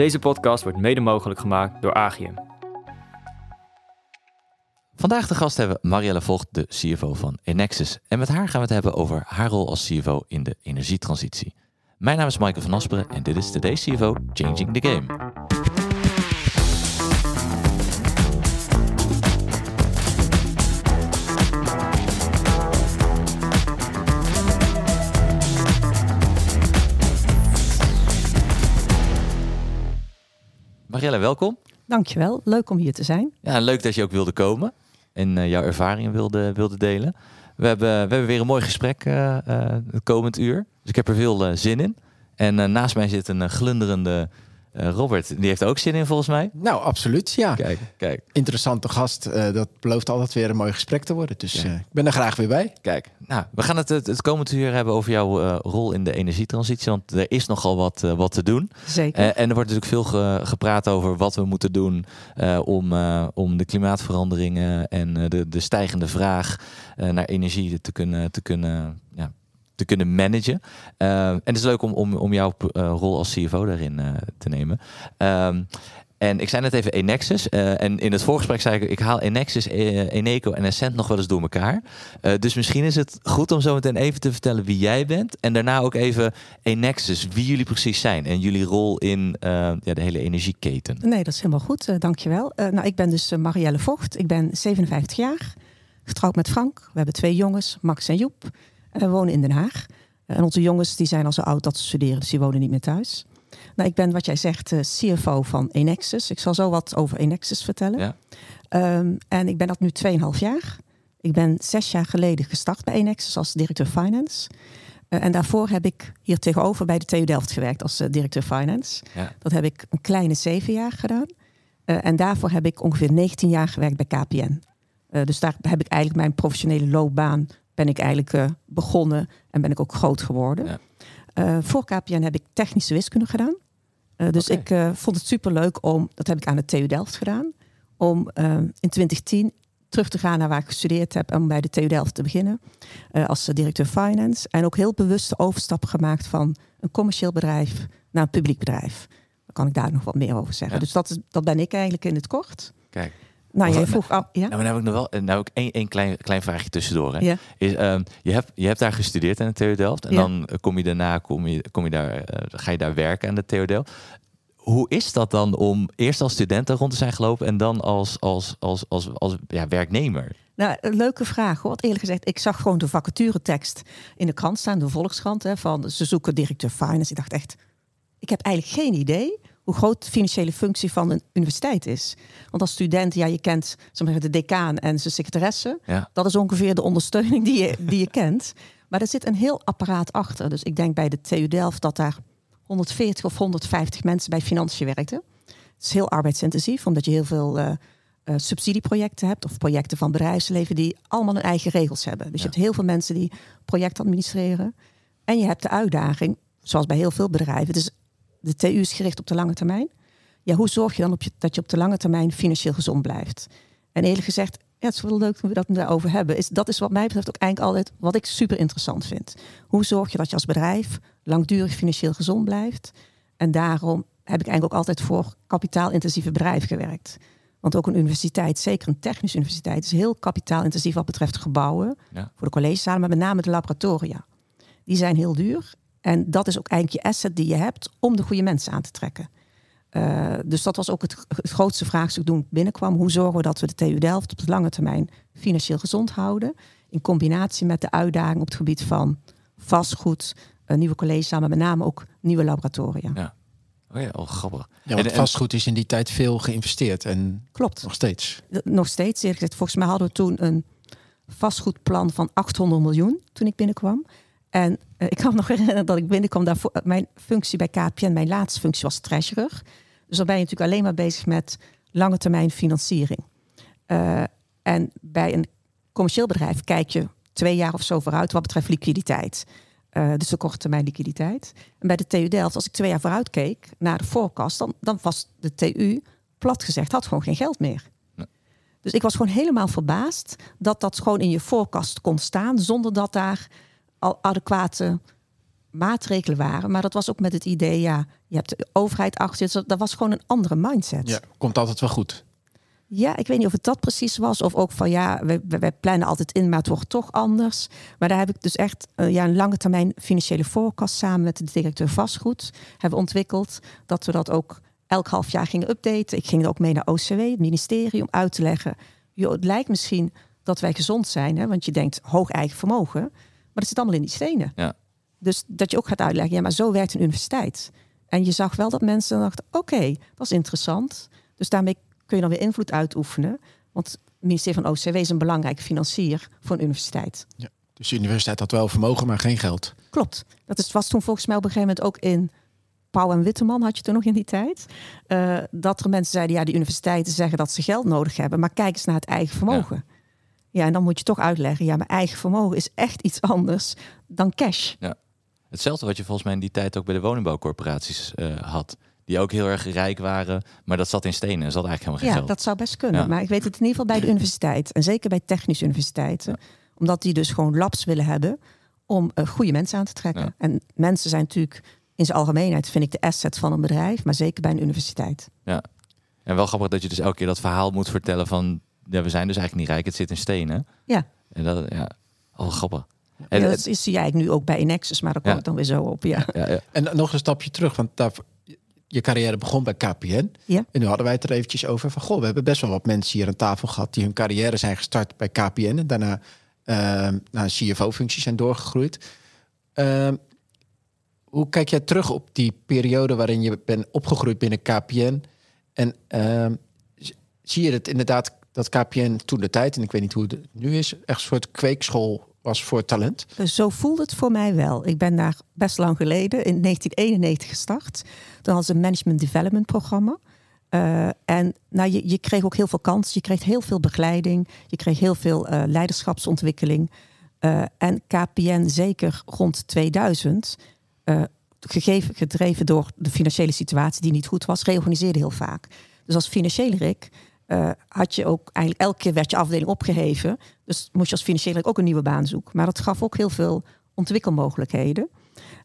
Deze podcast wordt mede mogelijk gemaakt door Agium. Vandaag de gast hebben we Marielle Vogt, de CFO van Enexis. En met haar gaan we het hebben over haar rol als CFO in de energietransitie. Mijn naam is Michael van Asperen en dit is Today's CFO Changing the Game. Marielle, welkom. Dankjewel, leuk om hier te zijn. Ja, leuk dat je ook wilde komen en uh, jouw ervaringen wilde, wilde delen. We hebben, we hebben weer een mooi gesprek uh, uh, het komend uur. Dus ik heb er veel zin in. En naast mij zit een glunderende uh, Robert, die heeft ook zin in volgens mij. Nou, absoluut, ja. Kijk, kijk. Interessante gast. Uh, dat belooft altijd weer een mooi gesprek te worden. Dus uh, ik ben er graag weer bij. Kijk, nou, we gaan het het, het komend uur hebben over jouw rol in de energietransitie. Want er is nogal wat, wat te doen. Zeker. en er wordt natuurlijk veel ge, gepraat over wat we moeten doen om, om de klimaatveranderingen en de, de stijgende vraag naar energie te kunnen, te kunnen ja, te kunnen managen. Uh, en het is leuk om, om, om jouw uh, rol als CFO daarin uh, te nemen. Um, en ik zei net even Enexis. Uh, en in het voorgesprek zei ik, ik haal Enexis, Eneco en Essent nog wel eens door elkaar. Dus misschien is het goed om zo meteen even te vertellen wie jij bent. En daarna ook even Enexis, wie jullie precies zijn. En jullie rol in ja, de hele energieketen. Nee, dat is helemaal goed. dankjewel. nou, ik ben dus Marielle Vocht. Ik ben 57 jaar. Getrouwd met Frank. We hebben twee jongens, Max en Joep. En we wonen in Den Haag. En onze jongens die zijn al zo oud dat ze studeren, dus die wonen niet meer thuis. Nou, ik ben wat jij zegt uh, CFO van Enexis. Ik zal zo wat over Enexis vertellen. Ja. Um, en ik ben dat nu 2,5 jaar. Ik ben zes jaar geleden gestart bij Enexis als directeur finance. Uh, en daarvoor heb ik hier tegenover bij de TU Delft gewerkt als uh, directeur finance. Ja. Dat heb ik een kleine zeven jaar gedaan. en daarvoor heb ik ongeveer 19 jaar gewerkt bij KPN. dus daar heb ik eigenlijk mijn professionele loopbaan ben ik eigenlijk uh, begonnen en ben ik ook groot geworden. Ja. Uh, voor KPN heb ik technische wiskunde gedaan. Uh, dus okay. ik vond het super leuk om, dat heb ik aan de TU Delft gedaan, om in 2010 terug te gaan naar waar ik gestudeerd heb en bij de TU Delft te beginnen als directeur finance. En ook heel bewust de overstap gemaakt van een commercieel bedrijf naar een publiek bedrijf. Dan kan ik daar nog wat meer over zeggen. Ja. Dus dat, is, dat ben ik eigenlijk in het kort. Kijk. Nou, jij vroeg. Ja? Nou, maar dan heb ik nog wel nou, ook één, één klein, klein vraagje tussendoor. Hè. Ja. Is, um, je, hebt, je hebt daar gestudeerd aan de TU Delft. En ja. dan kom je daarna kom je, kom je daar, uh, ga je daar werken aan de TU Delft. Hoe is dat dan om eerst als student daar rond te zijn gelopen en dan als, als, als, als, als ja, werknemer? Nou, een leuke vraag hoor. Want eerlijk gezegd, ik zag gewoon de vacaturetekst in de krant staan, de Volkskrant, hè, van ze zoeken directeur finance. Ik dacht echt, ik heb eigenlijk geen idee hoe groot de financiële functie van een universiteit is. Want als student, ja, je kent zeg maar, de decaan en zijn secretaresse. Ja. Dat is ongeveer de ondersteuning die je, die je kent. Maar er zit een heel apparaat achter. Dus ik denk bij de TU Delft dat daar 140 of 150 mensen bij financiën werkten. Het is heel arbeidsintensief, omdat je heel veel uh, uh, subsidieprojecten hebt of projecten van bedrijfsleven die allemaal hun eigen regels hebben. Dus ja. je hebt heel veel mensen die projecten administreren. En je hebt de uitdaging, zoals bij heel veel bedrijven, het is de TU is gericht op de lange termijn. Ja, hoe zorg je dan op je, dat je op de lange termijn financieel gezond blijft? En eerlijk gezegd, ja, het is wel leuk dat we dat daarover hebben. Is, dat is wat mij betreft ook eigenlijk altijd wat ik super interessant vind. Hoe zorg je dat je als bedrijf langdurig financieel gezond blijft? En daarom heb ik eigenlijk ook altijd voor kapitaalintensieve bedrijven gewerkt. Want ook een universiteit, zeker een technische universiteit, is heel kapitaalintensief wat betreft gebouwen. Ja. Voor de collegezalen, maar met name de laboratoria. Die zijn heel duur. En dat is ook eigenlijk je asset die je hebt om de goede mensen aan te trekken. Uh, dus dat was ook het, het, grootste vraagstuk toen ik binnenkwam. Hoe zorgen we dat we de TU Delft op de lange termijn financieel gezond houden? In combinatie met de uitdaging op het gebied van vastgoed, uh, nieuwe colleges, maar met name ook nieuwe laboratoria. Ja. Oh ja, oh, grappig. Ja, want vastgoed is in die tijd veel geïnvesteerd. En Klopt. Nog steeds. Nog steeds, eerlijk gezegd. Volgens mij hadden we toen een vastgoedplan van 800 miljoen toen ik binnenkwam. En uh, ik kan me nog herinneren dat ik binnenkwam daarvoor. Mijn functie bij KPN, mijn laatste functie was treasurer. Dus dan ben je natuurlijk alleen maar bezig met lange termijn financiering. Uh, en bij een commercieel bedrijf kijk je twee jaar of zo vooruit wat betreft liquiditeit. Uh, dus de korte termijn liquiditeit. En bij de TU Delft, als ik twee jaar vooruit keek naar de voorkast, dan, dan was de TU, plat gezegd, had gewoon geen geld meer. Dus ik was gewoon helemaal verbaasd dat dat gewoon in je voorkast kon staan, zonder dat daar al adequate maatregelen waren. Maar dat was ook met het idee, ja, je hebt de overheid achter je. Dat was gewoon een andere mindset. Ja, komt altijd wel goed. Ja, ik weet niet of het dat precies was. Of ook van ja, we, we, plannen altijd in, maar het wordt toch anders. Maar daar heb ik dus echt uh, ja, een lange termijn financiële voorkast samen met de directeur vastgoed hebben ontwikkeld. Dat we dat ook elk half jaar gingen updaten. Ik ging er ook mee naar OCW, het ministerie, om uit te leggen. Joh, het lijkt misschien dat wij gezond zijn, hè, want je denkt hoog eigen vermogen. Maar dat zit allemaal in die stenen. Ja. Dus dat je ook gaat uitleggen, ja, maar zo werkt een universiteit. En je zag wel dat mensen dachten, oké, dat is interessant. Dus daarmee kun je dan weer invloed uitoefenen. Want het ministerie van OCW is een belangrijke financier voor een universiteit. Ja, dus de universiteit had wel vermogen, maar geen geld. Klopt. Dat is, was toen volgens mij op een gegeven moment ook in Pauw en Witteman had je toen nog in die tijd. Uh, dat er mensen zeiden, ja, die universiteiten zeggen dat ze geld nodig hebben, maar kijk eens naar het eigen vermogen. Ja. Ja, en dan moet je toch uitleggen, ja, mijn eigen vermogen is echt iets anders dan cash. Ja. Hetzelfde wat je volgens mij in die tijd ook bij de woningbouwcorporaties uh, had die ook heel erg rijk waren, maar dat zat in stenen. Dat zat eigenlijk helemaal geen ja, geld. dat zou best kunnen. Maar ik weet het in ieder geval bij de universiteit. En zeker bij technische universiteiten. Omdat die dus gewoon labs willen hebben om uh, goede mensen aan te trekken. En mensen zijn natuurlijk in zijn algemeenheid, vind ik, de asset van een bedrijf. Maar zeker bij een universiteit. Ja. En wel grappig dat je dus elke keer dat verhaal moet vertellen van... Ja, we zijn dus eigenlijk niet rijk, het zit in stenen. Ja. En dat, ja, al grappig. En dat is zie jij nu ook bij Inexus, maar daar kom ik dan weer zo op. Ja. Ja, ja. En nog een stapje terug, want daar, je carrière begon bij KPN. Ja. En nu hadden wij het er eventjes over van... goh, we hebben best wel wat mensen hier aan tafel gehad... die hun carrière zijn gestart bij KPN... en daarna uh, naar CFO-functies zijn doorgegroeid. Uh, hoe kijk jij terug op die periode waarin je bent opgegroeid binnen KPN? En uh, zie je het inderdaad dat KPN toen de tijd... en ik weet niet hoe het nu is... echt een soort kweekschool was voor talent? Zo voelde het voor mij wel. Ik ben daar best lang geleden, in 1991 gestart. Had ze een management development programma. Uh, en nou, je, je, kreeg ook heel veel kansen. Je kreeg heel veel begeleiding. Je kreeg heel veel uh, leiderschapsontwikkeling. Uh, en KPN, zeker rond 2000, gegeven, gedreven door de financiële situatie die niet goed was, reorganiseerde heel vaak. Dus als financiële Rick uh, had je ook eigenlijk elke keer werd je afdeling opgeheven. Dus moest je als financiële ook een nieuwe baan zoeken. Maar dat gaf ook heel veel ontwikkelmogelijkheden.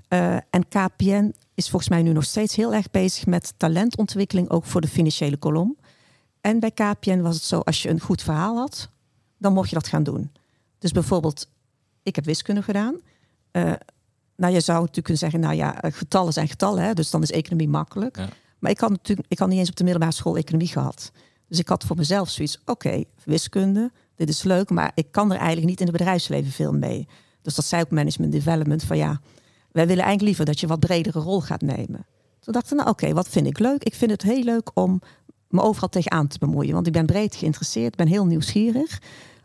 Uh, en KPN is volgens mij nu nog steeds heel erg bezig met talentontwikkeling, ook voor de financiële kolom. En bij KPN was het zo, als je een goed verhaal had, dan mocht je dat gaan doen. Dus bijvoorbeeld, ik heb wiskunde gedaan. Uh, nou, je zou natuurlijk kunnen zeggen, nou ja, getallen zijn getallen, hè, dus dan is economie makkelijk. Ja. Maar ik had natuurlijk, ik had niet eens op de middelbare school economie gehad. Dus ik had voor mezelf zoiets, oké, wiskunde, dit is leuk, maar ik kan er eigenlijk niet in het bedrijfsleven veel mee. Dus dat zei ook management development van ja, wij willen eigenlijk liever dat je wat bredere rol gaat nemen. Toen dacht ik, nou oké, wat vind ik leuk? Ik vind het heel leuk om me overal tegenaan te bemoeien, want ik ben breed geïnteresseerd, ben heel nieuwsgierig.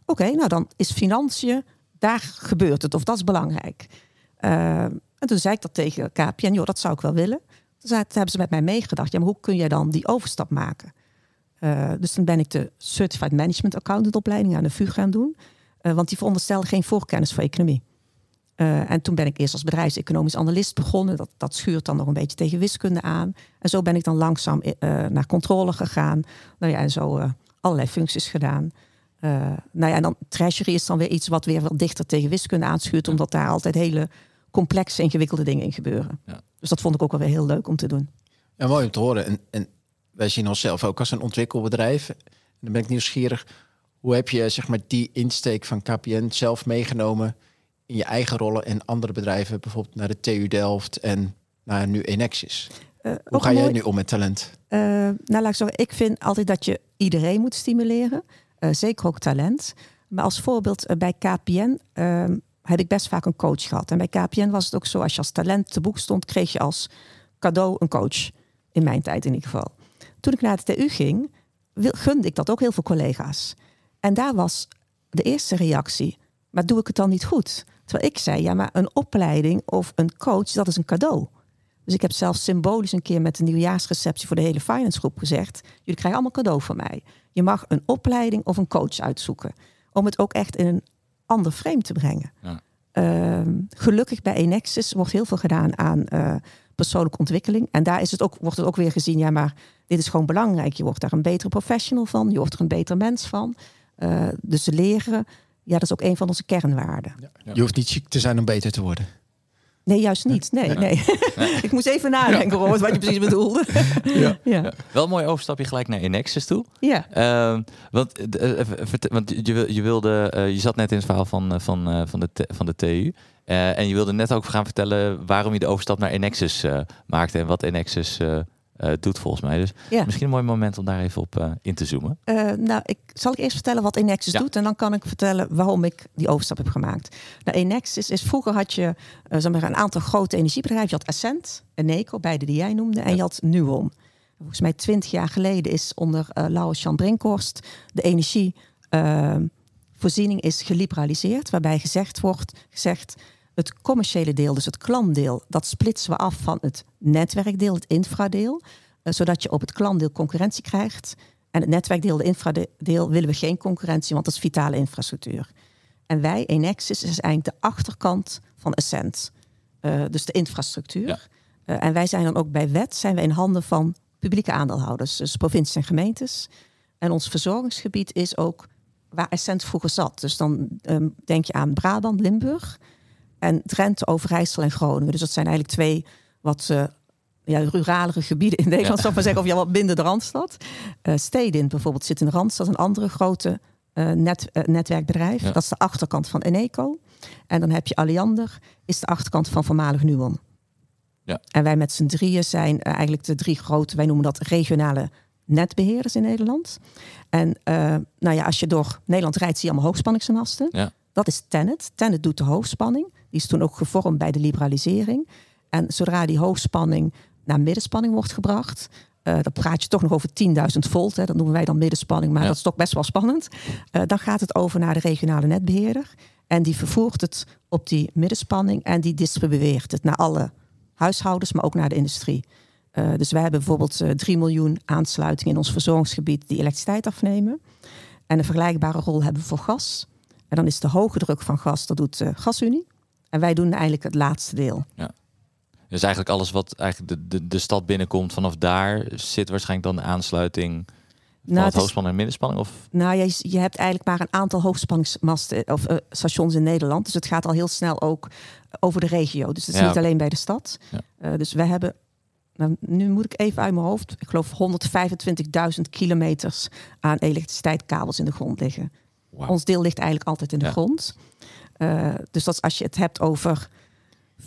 Oké, nou dan is financiën, daar gebeurt het, of dat is belangrijk. Uh, en toen zei ik dat tegen KPN, joh, dat zou ik wel willen. Toen hebben ze met mij meegedacht, ja, maar hoe kun jij dan die overstap maken? Uh, dus toen ben ik de Certified Management Accountant opleiding aan de VU gaan doen. Uh, want die veronderstelde geen voorkennis voor economie. Uh, en toen ben ik eerst als bedrijfseconomisch analist begonnen. Dat, dat schuurt dan nog een beetje tegen wiskunde aan. En zo ben ik dan langzaam naar controle gegaan. Nou ja, en zo allerlei functies gedaan. nou ja, en dan treasury is dan weer iets wat weer wat dichter tegen wiskunde aanschuurt. Omdat daar altijd hele complexe, ingewikkelde dingen in gebeuren. Ja. Dus dat vond ik ook wel weer heel leuk om te doen. Ja, mooi om te horen. En, en wij zien onszelf ook als een ontwikkelbedrijf. En dan ben ik nieuwsgierig. Hoe heb je zeg maar, die insteek van KPN zelf meegenomen in je eigen rollen en andere bedrijven, bijvoorbeeld naar de TU Delft en naar nu Enexis? Uh, Hoe ga jij mooi... nu om met talent? Uh, nou, laat ik zeggen, ik vind altijd dat je iedereen moet stimuleren, uh, zeker ook talent. Maar als voorbeeld bij KPN ehm, heb ik best vaak een coach gehad. En bij KPN was het ook zo, als je als talent te boek stond, kreeg je als cadeau een coach. In mijn tijd in ieder geval. Toen ik naar de TU ging, gunde ik dat ook heel veel collega's. En daar was de eerste reactie, maar doe ik het dan niet goed? Terwijl ik zei, ja, maar een opleiding of een coach, dat is een cadeau. Dus ik heb zelfs symbolisch een keer met de nieuwjaarsreceptie voor de hele finance groep gezegd, jullie krijgen allemaal cadeau van mij. Je mag een opleiding of een coach uitzoeken. Om het ook echt in een ander frame te brengen. Ja. Uh, gelukkig bij Enexis wordt heel veel gedaan aan uh, persoonlijke ontwikkeling. En daar is het ook, wordt het ook weer gezien, ja, maar dit is gewoon belangrijk. Je wordt daar een betere professional van, je wordt er een beter mens van. Uh, dus leren, ja, dat is ook een van onze kernwaarden. Je hoeft niet ziek te zijn om beter te worden. Nee, juist niet. Nee, nee. ik moest even nadenken, Robert, wat je precies bedoelde. Ja. ja. Wel een mooi overstapje gelijk naar Inexus toe. Ja. Ehm, want eh, verte- want je, je wilde, eh, je zat net in het verhaal van, eh, van, eh, van, de, van de TU. Eh, en je wilde net ook gaan vertellen waarom je de overstap naar Enexus eh, maakte en wat Enexus eh, doet volgens mij. Dus Ja. misschien een mooi moment om daar even op eh, in te zoomen. Eh, nou, ik, zal ik eerst vertellen wat Enexis Ja. doet en dan kan ik vertellen waarom ik die overstap heb gemaakt. Nou, Enexis is vroeger had je zeg maar, een aantal grote energiebedrijven. Je had Essent, Eneco, beide die jij noemde, en Ja. je had Nuon. Volgens mij twintig jaar geleden is onder uh, Laurens Jan Brinkhorst de energievoorziening is geliberaliseerd, waarbij gezegd wordt, gezegd het commerciële deel, dus het klantdeel, dat splitsen we af van het netwerkdeel, het infradeel, eh, zodat je op het klantdeel concurrentie krijgt. En het netwerkdeel, de infradeel, willen we geen concurrentie, want dat is vitale infrastructuur. En wij, Enexis, is eigenlijk de achterkant van Essent. Eh, dus de infrastructuur. Ja. Eh, en wij zijn dan ook bij wet zijn we in handen van publieke aandeelhouders, dus provincies en gemeentes. En ons verzorgingsgebied is ook waar Essent vroeger zat. Dus dan ehm, denk je aan Brabant, Limburg en Drenthe, Overijssel en Groningen. Dus dat zijn eigenlijk twee wat eh, ja, ruralere gebieden in Nederland, zou ik maar zeggen, of ja, wat minder de Randstad. Eh Stedin bijvoorbeeld zit in de Randstad, een andere grote eh, net, netwerkbedrijf. Ja. Dat is de achterkant van Eneco. En dan heb je Alliander, is de achterkant van voormalig Nuon. Ja. En wij met z'n drieën zijn eigenlijk de drie grote, wij noemen dat regionale netbeheerders in Nederland. En nou ja, als je door Nederland rijdt, zie je allemaal hoogspanningsmasten. Ja. Dat is Tennet. Tennet doet de hoogspanning. Die is toen ook gevormd bij de liberalisering. En zodra die hoogspanning naar middenspanning wordt gebracht, eh, dan praat je toch nog over 10.000 volt. Hè. Dat noemen wij dan middenspanning, maar Ja. dat is toch best wel spannend. Eh, dan gaat het over naar de regionale netbeheerder. En die vervoert het op die middenspanning en die distribueert het naar alle huishoudens, maar ook naar de industrie. Eh, dus wij hebben bijvoorbeeld eh 3 miljoen aansluitingen in ons verzorgingsgebied die elektriciteit afnemen. En een vergelijkbare rol hebben we voor gas. En dan is de hoge druk van gas, dat doet de Gasunie. En wij doen eigenlijk het laatste deel. Dus eigenlijk alles wat eigenlijk de, de, de stad binnenkomt, vanaf daar zit waarschijnlijk dan de aansluiting van Nou, het hoogspanning en middenspanning? Of Nou, je, je hebt eigenlijk maar een aantal hoogspanningsmasten of eh, stations in Nederland. Dus het gaat al heel snel ook over de regio. Dus het is Ja, niet alleen bij de stad. Ja. Eh, dus wij hebben, nou, nu moet ik even uit mijn hoofd, ik geloof 125.000 kilometers aan elektriciteitskabels in de grond liggen. Wauw. Ons deel ligt eigenlijk altijd in de Ja. grond. Eh, dus dat als je het hebt over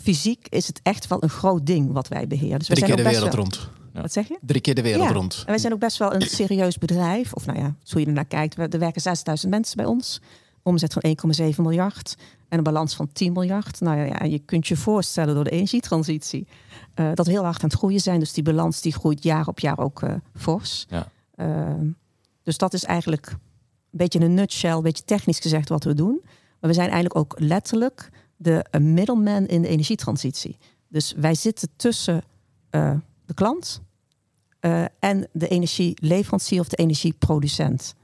fysiek, is het echt wel een groot ding wat wij beheren. Dus we Drie keer zijn de wereld wel- rond. Ja. Wat zeg je? Drie keer de wereld Ja. rond. En wij zijn ook best wel een serieus bedrijf. Of nou ja, hoe je ernaar kijkt. We- Er werken 6000 mensen bij ons. Omzet van 1,7 miljard. En een balans van 10 miljard. Nou ja, en je kunt je voorstellen door de energietransitie. eh, dat we heel hard aan het groeien zijn. Dus die balans die groeit jaar op jaar ook eh, fors. Ja. Ehm, dus dat is eigenlijk een beetje in een nutshell. Een beetje technisch gezegd wat we doen. Maar we zijn eigenlijk ook letterlijk de eh, middleman in de energietransitie. Dus wij zitten tussen eh, de klant eh, en de energieleverancier of de energieproducent.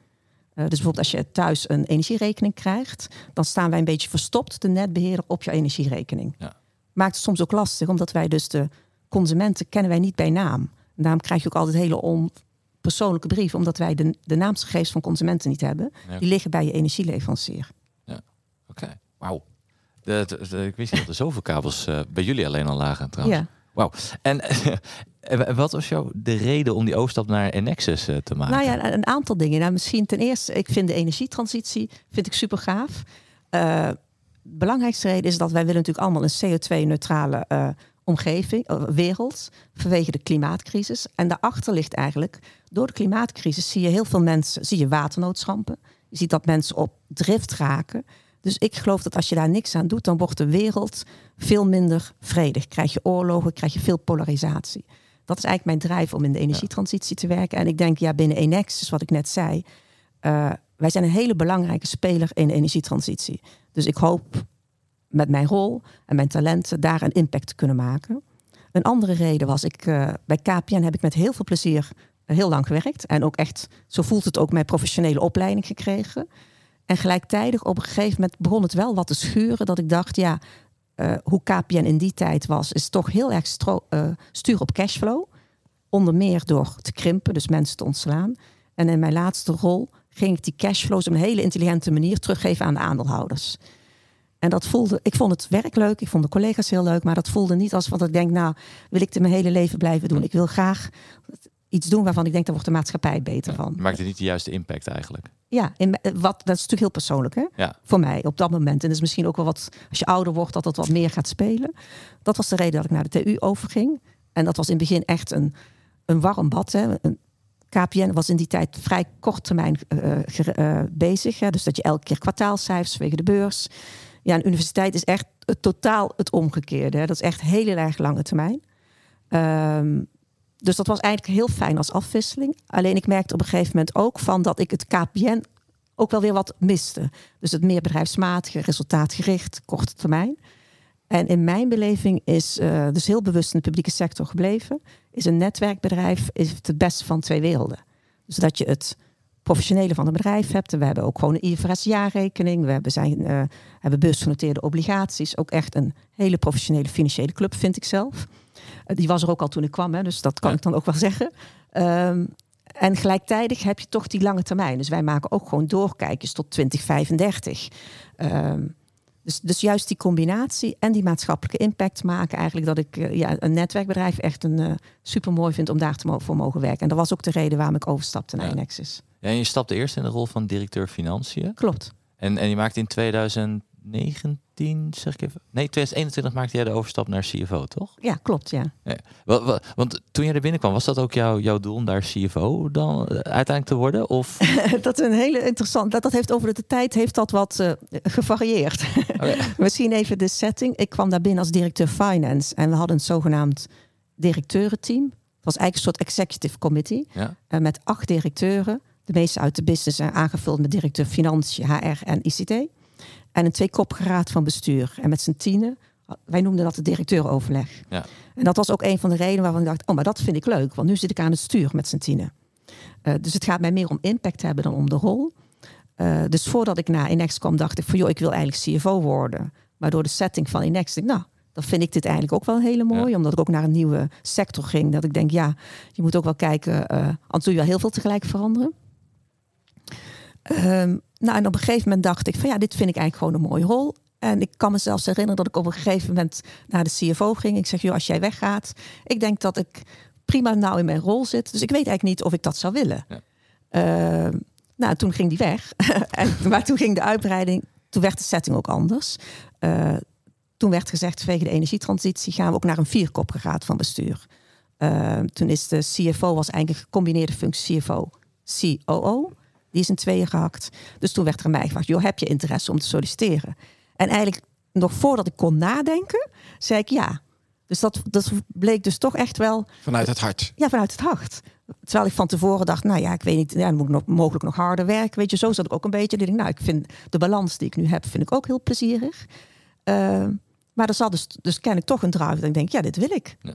Dus bijvoorbeeld als je thuis een energierekening krijgt, dan staan wij een beetje verstopt, de netbeheerder, op je energierekening. Ja. Maakt het soms ook lastig, omdat wij dus de consumenten kennen wij niet bij naam. En daarom krijg je ook altijd hele onpersoonlijke brieven, omdat wij de, de naamsgegevens van consumenten niet hebben. Ja. Die liggen bij je energieleverancier. Oké, wauw. De, de- de- ik wist niet dat er zoveel kabels eh, bij jullie alleen al lagen trouwens. Ja. Wauw. En eh, wat was jouw de reden om die overstap naar Enexus eh, te maken? Nou ja, een- aantal dingen. Nou, misschien ten eerste, ik vind de energietransitie vind ik super gaaf. Eh, de belangrijkste reden is dat wij willen natuurlijk allemaal een CO2-neutrale eh, omgeving, eh, wereld, vanwege de klimaatcrisis. En daarachter ligt eigenlijk, door de klimaatcrisis zie je heel veel mensen, zie je waternoodschampen. Je ziet dat mensen op drift raken. Dus ik geloof dat als je daar niks aan doet, dan wordt de wereld veel minder vredig. Krijg je oorlogen, krijg je veel polarisatie. Dat is eigenlijk mijn drijf om in de energietransitie te werken. En ik denk, ja, binnen Enexis, wat ik net zei, eh, wij zijn een hele belangrijke speler in de energietransitie. Dus ik hoop met mijn rol en mijn talenten daar een impact te kunnen maken. Een andere reden was, ik, eh, bij KPN heb ik met heel veel plezier heel lang gewerkt. En ook echt, zo voelt het ook, mijn professionele opleiding gekregen. En gelijktijdig op een gegeven moment begon het wel wat te schuren. Dat ik dacht, ja, eh, hoe KPN in die tijd was, is toch heel erg eh, stuur op cashflow. Onder meer door te krimpen, dus mensen te ontslaan. En in mijn laatste rol ging ik die cashflows op een hele intelligente manier teruggeven aan de aandeelhouders. En dat voelde, ik vond het werk leuk, ik vond de collega's heel leuk, maar dat voelde niet als wat ik denk, nou, wil ik het mijn hele leven blijven doen. Ik wil graag iets doen waarvan ik denk, daar wordt de maatschappij beter van. Maakt het niet de juiste impact eigenlijk? Ja, in, wat, dat is natuurlijk heel persoonlijk hè? Ja. voor mij op dat moment. En dat is misschien ook wel wat, als je ouder wordt, dat het wat meer gaat spelen. Dat was de reden dat ik naar de TU overging. En dat was in het begin echt een, een warm bad. Hè? Een, KPN was in die tijd vrij kort termijn uh, uh, bezig. Hè? Dus dat je elke keer kwartaalcijfers wegen de beurs. Ja, een universiteit is echt totaal het omgekeerde. Hè? Dat is echt heel erg lange termijn. Um, dus dat was eigenlijk heel fijn als afwisseling. Alleen ik merkte op een gegeven moment ook van dat ik het KPN ook wel weer wat miste. Dus het meer bedrijfsmatige, resultaatgericht, korte termijn. En in mijn beleving is uh, dus heel bewust in de publieke sector gebleven. Is een netwerkbedrijf is het, beste van twee werelden. Dus dat je het professionele van een bedrijf hebt. We hebben ook gewoon een IFRS-jaarrekening. We hebben, zijn, uh, hebben beursgenoteerde obligaties. Ook echt een hele professionele financiële club, vind ik zelf. Uh, die was er ook al toen ik kwam, hè, dus dat kan ja. ik dan ook wel zeggen. Um, en gelijktijdig heb je toch die lange termijn. Dus wij maken ook gewoon doorkijkjes tot 2035. Um, dus, dus juist die combinatie en die maatschappelijke impact maken eigenlijk dat ik uh, ja, een netwerkbedrijf echt een uh, super mooi vind om daar te mo voor mogen werken. En dat was ook de reden waarom ik overstapte naar Ja. Nexus. Ja, en je stapte eerst in de rol van directeur financiën. Klopt. En, en je maakte in 2019, zeg ik even. Nee, 2021 maakte jij de overstap naar CFO, toch? Ja, klopt, ja. Ja. Wa- wa- Want toen jij er binnenkwam, was dat ook jouw, jouw doel om daar CFO dan eh, uiteindelijk te worden? Of dat is een hele interessant. Dat, dat heeft over de tijd heeft dat wat uh, gevarieerd. Oké. Misschien even de setting. Ik kwam daar binnen als directeur finance en we hadden een zogenaamd directeurenteam. Het was eigenlijk een soort executive committee Ja. uh, met acht directeuren. De meeste uit de business en aangevuld met directeur financiën, HR en ICT. En een tweekoppige raad van bestuur. En met z'n tienen, wij noemden dat het directeuroverleg. Ja. En dat was ook een van de redenen waarvan ik dacht, oh, maar dat vind ik leuk. Want nu zit ik aan het stuur met z'n tienen. Uh, dus het gaat mij meer om impact hebben dan om de rol. Uh, dus voordat ik naar Inex kwam, dacht ik van joh, ik wil eigenlijk CFO worden. Maar door de setting van Inex, dacht ik, nou, dan vind ik dit eigenlijk ook wel hele mooi. Ja. Omdat ik ook naar een nieuwe sector ging. Dat ik denk, ja, je moet ook wel kijken. Uh, anders doe je wel heel veel tegelijk veranderen. Um, nou, en op een gegeven moment dacht ik van ja, dit vind ik eigenlijk gewoon een mooie rol. En ik kan me zelfs herinneren dat ik op een gegeven moment naar de CFO ging. Ik zeg, joh, als jij weggaat, ik denk dat ik prima nou in mijn rol zit. Dus ik weet eigenlijk niet of ik dat zou willen. Ja. Uh, nou, toen ging die weg. en, maar toen ging de uitbreiding, toen werd de setting ook anders. Uh, toen werd gezegd, vanwege de energietransitie gaan we ook naar een vierkoppige raad van bestuur. Uh, toen is de CFO was eigenlijk een gecombineerde functie CFO, COO. Die is in tweeën gehakt. Dus toen werd er aan mij gevraagd, joh, heb je interesse om te solliciteren? En eigenlijk nog voordat ik kon nadenken, zei ik ja. Dus dat, dat bleek dus toch echt wel... Vanuit het hart? Ja, vanuit het hart. Terwijl ik van tevoren dacht, nou ja, ik weet niet, ja, dan moet ik nog, mogelijk nog harder werken. Weet je, zo zat ik ook een beetje. Ik, nou, ik vind de balans die ik nu heb, vind ik ook heel plezierig. Uh, maar er zat dus, dus ken ik toch een drive. Dat ik denk, ja, dit wil ik. Ja.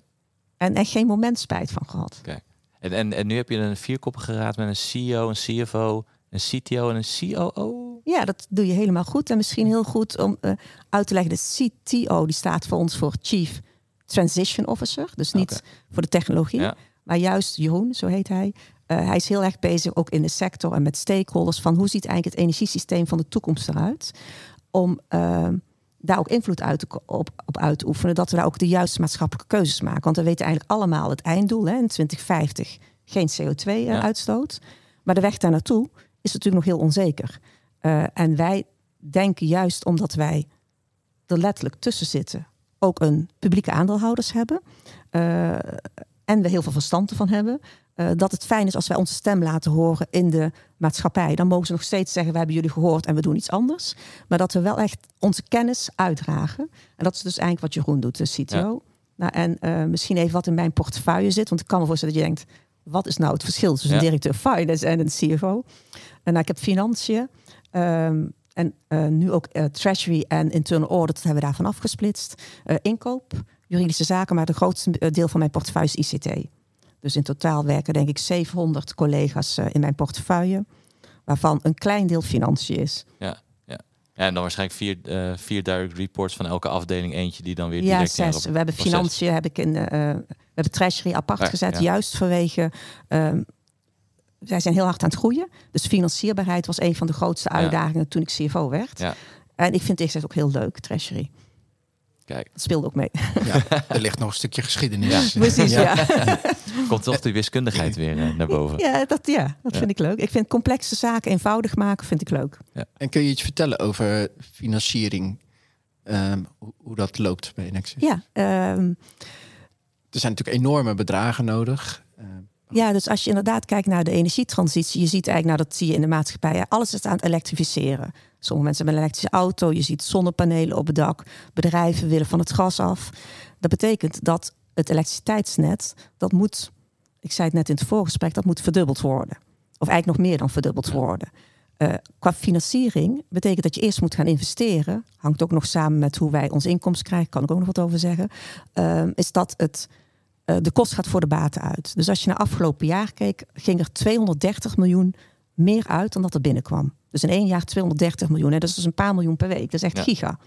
En echt geen moment spijt van gehad. En, en, en nu heb je een vierkoppige raad met een CEO, een CFO, een CTO en een COO? Ja, dat doe je helemaal goed. En misschien heel goed om uh, uit te leggen. De CTO die staat voor ons voor Chief Transition Officer. Dus niet okay. voor de technologie. Ja. Maar juist Jeroen, zo heet hij. Uh, hij is heel erg bezig ook in de sector en met stakeholders. Van hoe ziet eigenlijk het energiesysteem van de toekomst eruit? Om uh, daar ook invloed uit op, op uit te oefenen. Dat we daar ook de juiste maatschappelijke keuzes maken. Want we weten eigenlijk allemaal het einddoel hè, in 2050. Geen CO2-uitstoot. Ja. Maar de weg daar naartoe is natuurlijk nog heel onzeker. Uh, en wij denken juist omdat wij er letterlijk tussen zitten, ook een publieke aandeelhouders hebben. Uh, en we heel veel verstand ervan hebben. Uh, dat het fijn is als wij onze stem laten horen in de maatschappij. Dan mogen ze nog steeds zeggen: we hebben jullie gehoord en we doen iets anders. Maar dat we wel echt onze kennis uitdragen. En dat is dus eigenlijk wat Jeroen doet, de CTO. Ja. Nou, en uh, misschien even wat in mijn portefeuille zit. Want ik kan me voorstellen dat je denkt: wat is nou het verschil tussen ja. een directeur finance en een CFO? En nou, ik heb financiën. Um, en uh, nu ook uh, treasury en internal audit hebben we daarvan afgesplitst. Inkoop, juridische zaken, maar het grootste deel van mijn portefeuille is ICT. Dus in totaal werken denk ik 700 collega's in mijn portefeuille, waarvan een klein deel financiën is. Ja, ja. ja en dan waarschijnlijk vier, vier direct reports van elke afdeling, eentje die dan weer ja, direct zes. We hebben financiën, heb ik in, we hebben treasury apart ja, gezet, ja. juist vanwege um, wij zijn heel hard aan het groeien. Dus financierbaarheid was een van de grootste uitdagingen ja. toen ik CFO werd. Ja. En ik vind het ook heel leuk, Treasury. Kijk. Dat speelde ook mee. Ja, er ligt nog een stukje geschiedenis. Precies, ja. Komt toch die wiskundigheid weer eh, naar boven. Ja, dat, ja, dat Ja. vind ik leuk. Ik vind complexe zaken eenvoudig maken, vind ik leuk. En kun je iets vertellen over financiering? Ehm, hoe, hoe dat loopt bij Nexus? Ja, ehm, Er zijn natuurlijk enorme bedragen nodig. Ja, dus als je inderdaad kijkt naar de energietransitie, je ziet eigenlijk, nou dat zie je in de maatschappij, alles is aan het elektrificeren. Sommige mensen hebben een elektrische auto, je ziet zonnepanelen op het dak, bedrijven willen van het gas af. Dat betekent dat het elektriciteitsnet, dat moet, ik zei het net in het voorgesprek, dat moet verdubbeld worden. Of eigenlijk nog meer dan verdubbeld worden. Eh, qua financiering betekent dat je eerst moet gaan investeren. Hangt ook nog samen met hoe wij ons inkomsten krijgen, kan ik ook nog wat over zeggen. Ehm, is dat het eh, de kost gaat voor de baten uit. Dus als je naar afgelopen jaar keek, ging er 230 miljoen meer uit dan dat er binnenkwam. Dus in één jaar 230 miljoen. Hè? Dat is dus een paar miljoen per week. Dat is echt Ja. giga.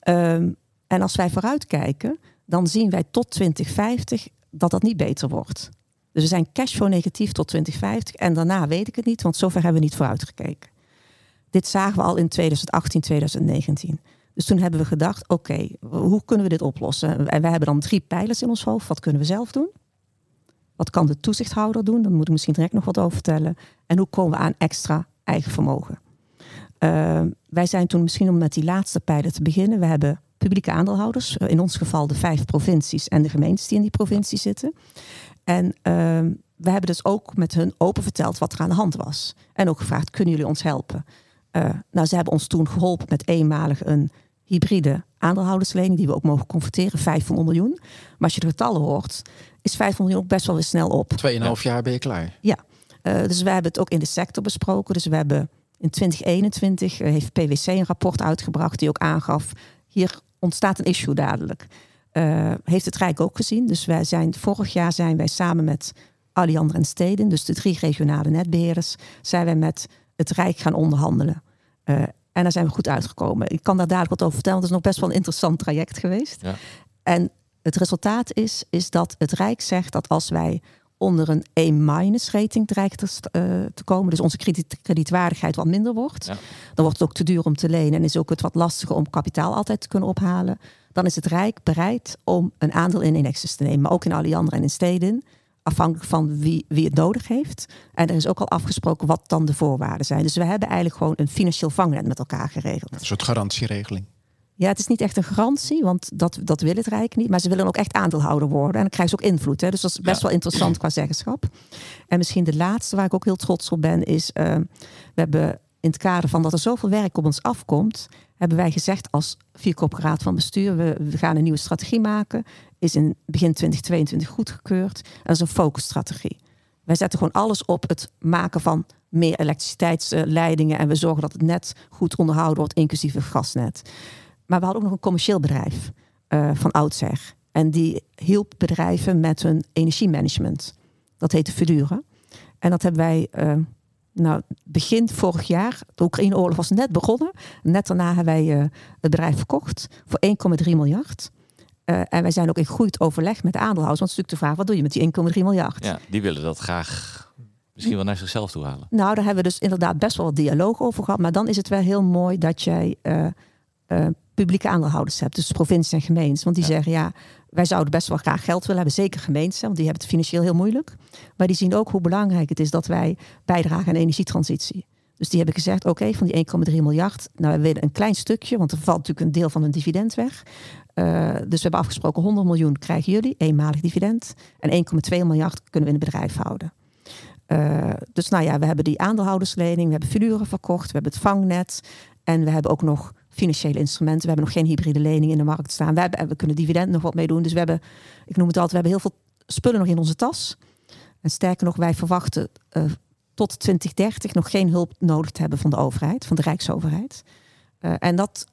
Ehm, en als wij vooruitkijken, dan zien wij tot 2050 dat dat niet beter wordt. Dus we zijn cashflow negatief tot 2050. En daarna weet ik het niet, want zover hebben we niet vooruitgekeken. Dit zagen we al in 2018, 2019. Dus toen hebben we gedacht, oké, hoe kunnen we dit oplossen? En wij hebben dan drie pijlers in ons hoofd. Wat kunnen we zelf doen? Wat kan de toezichthouder doen? Daar moet ik misschien direct nog wat over vertellen. En hoe komen we aan extra eigen vermogen? Uh, wij zijn toen misschien om met die laatste pijler te beginnen. We hebben publieke aandeelhouders. In ons geval de vijf provincies en de gemeentes die in die provincie zitten. En uh, we hebben dus ook met hun open verteld wat er aan de hand was. En ook gevraagd, kunnen jullie ons helpen? Uh, nou, ze hebben ons toen geholpen met eenmalig een hybride aandeelhouderslening, die we ook mogen converteren, 500 miljoen. Maar als je de getallen hoort, is 500 miljoen ook best wel weer snel op. Tweeënhalf ja. jaar ben je klaar. Ja, uh, dus we hebben het ook in de sector besproken. Dus we hebben in 2021 uh, heeft PwC een rapport uitgebracht die ook aangaf, hier ontstaat een issue dadelijk. Uh, heeft het Rijk ook gezien. Dus wij zijn, vorig jaar zijn wij samen met Alliander en Steden, dus de drie regionale netbeheerders, zijn wij met het Rijk gaan onderhandelen. En daar zijn we goed uitgekomen. Ik kan daar dadelijk wat over vertellen, want het is nog best wel een interessant traject geweest. Ja. En het resultaat is, is dat het Rijk zegt dat als wij onder een E- rating dreigen te, uh, te, komen, dus onze krediet, kredietwaardigheid wat minder wordt, Ja. dan wordt het ook te duur om te lenen en is ook het wat lastiger om kapitaal altijd te kunnen ophalen. Dan is het Rijk bereid om een aandeel in Enexis te nemen, maar ook in Alliander en in Steden afhankelijk van wie, wie het nodig heeft. En er is ook al afgesproken wat dan de voorwaarden zijn. Dus we hebben eigenlijk gewoon een financieel vangnet met elkaar geregeld. Een soort garantieregeling. Ja, het is niet echt een garantie, want dat, dat wil het Rijk niet. Maar ze willen ook echt aandeelhouder worden. En dan krijgen ze ook invloed. Hè? Dus dat is best Ja. wel interessant qua zeggenschap. En misschien de laatste waar ik ook heel trots op ben, is... Uh, we hebben in het kader van dat er zoveel werk op ons afkomt... hebben wij gezegd als vierkoppige raad van bestuur... We, we gaan een nieuwe strategie maken. Is in begin 2022 goedgekeurd. Dat is een focusstrategie. Wij zetten gewoon alles op het maken van meer elektriciteitsleidingen... en we zorgen dat het net goed onderhouden wordt, inclusief het gasnet. Maar we hadden ook nog een commercieel bedrijf uh, van oudsher. En die hielp bedrijven met hun energiemanagement. Dat heette Verdure. En dat hebben wij, uh, nou, begin vorig jaar, de Oekraïne-oorlog was net begonnen. Net daarna hebben wij uh, het bedrijf verkocht voor 1,3 miljard. Uh, en wij zijn ook in goed overleg met de aandeelhouders. Want het is natuurlijk de vraag, wat doe je met die 1,3 miljard? Ja, die willen dat graag misschien wel naar zichzelf toe halen. Nou, daar hebben we dus inderdaad best wel wat dialoog over gehad. Maar dan is het wel heel mooi dat jij uh, uh, publieke aandeelhouders hebt. Dus provincies en gemeentes. Want die ja. zeggen, ja, wij zouden best wel graag geld willen hebben. Zeker gemeenten, want die hebben het financieel heel moeilijk. Maar die zien ook hoe belangrijk het is dat wij bijdragen aan energietransitie. Dus die hebben gezegd, oké, okay, van die 1,3 miljard, nou, we willen een klein stukje, want er valt natuurlijk een deel van een dividend weg. Uh, dus we hebben afgesproken, 100 miljoen krijgen jullie, eenmalig dividend. En 1,2 miljard kunnen we in het bedrijf houden. Uh, dus nou ja, we hebben die aandeelhouderslening, we hebben figuren verkocht, we hebben het vangnet. En we hebben ook nog financiële instrumenten. We hebben nog geen hybride lening in de markt staan. We, kunnen dividend nog wat mee doen. Dus we hebben, ik noem het altijd, we hebben heel veel spullen nog in onze tas. En sterker nog, wij verwachten uh, tot 2030 nog geen hulp nodig te hebben van de overheid, van de Rijksoverheid. En dat,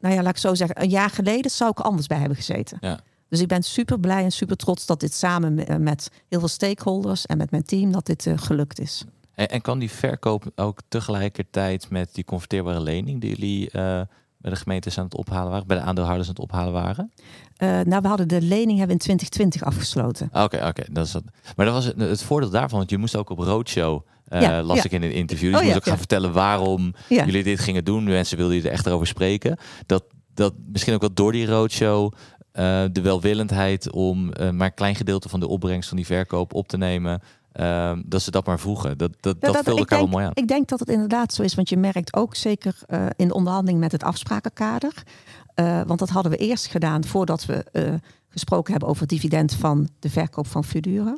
nou ja, laat ik zo zeggen, een jaar geleden zou ik er anders bij hebben gezeten. Ja. Dus ik ben super blij en super trots dat dit samen met heel veel stakeholders en met mijn team, dat dit uh, gelukt is. En, en, kan die verkoop ook tegelijkertijd met die converteerbare lening die jullie uh, bij de gemeentes aan het ophalen waren, bij de aandeelhouders aan het ophalen waren? Uh, nou, we hadden de lening hebben in 2020 afgesloten. Oké, okay, oké. Okay, dat is. Maar dat was het, het, voordeel daarvan, want je moest ook op roadshow Eh, Ja, las ja. ik in een interview. Dus Oh, je moest ja, ook gaan vertellen waarom jullie dit gingen doen. Mensen wilden je er echt over spreken. Dat, dat misschien ook wel door die roadshow eh, de welwillendheid om eh, maar een klein gedeelte van de opbrengst van die verkoop op te nemen. eh, dat ze dat maar vroegen. Dat, dat, Ja, dat, vulde ik wel mooi aan. Ik denk dat het inderdaad zo is, want je merkt ook zeker eh, in de onderhandeling met het afsprakenkader. eh, want dat hadden we eerst gedaan voordat we eh, gesproken hebben over het dividend van de verkoop van Fudura.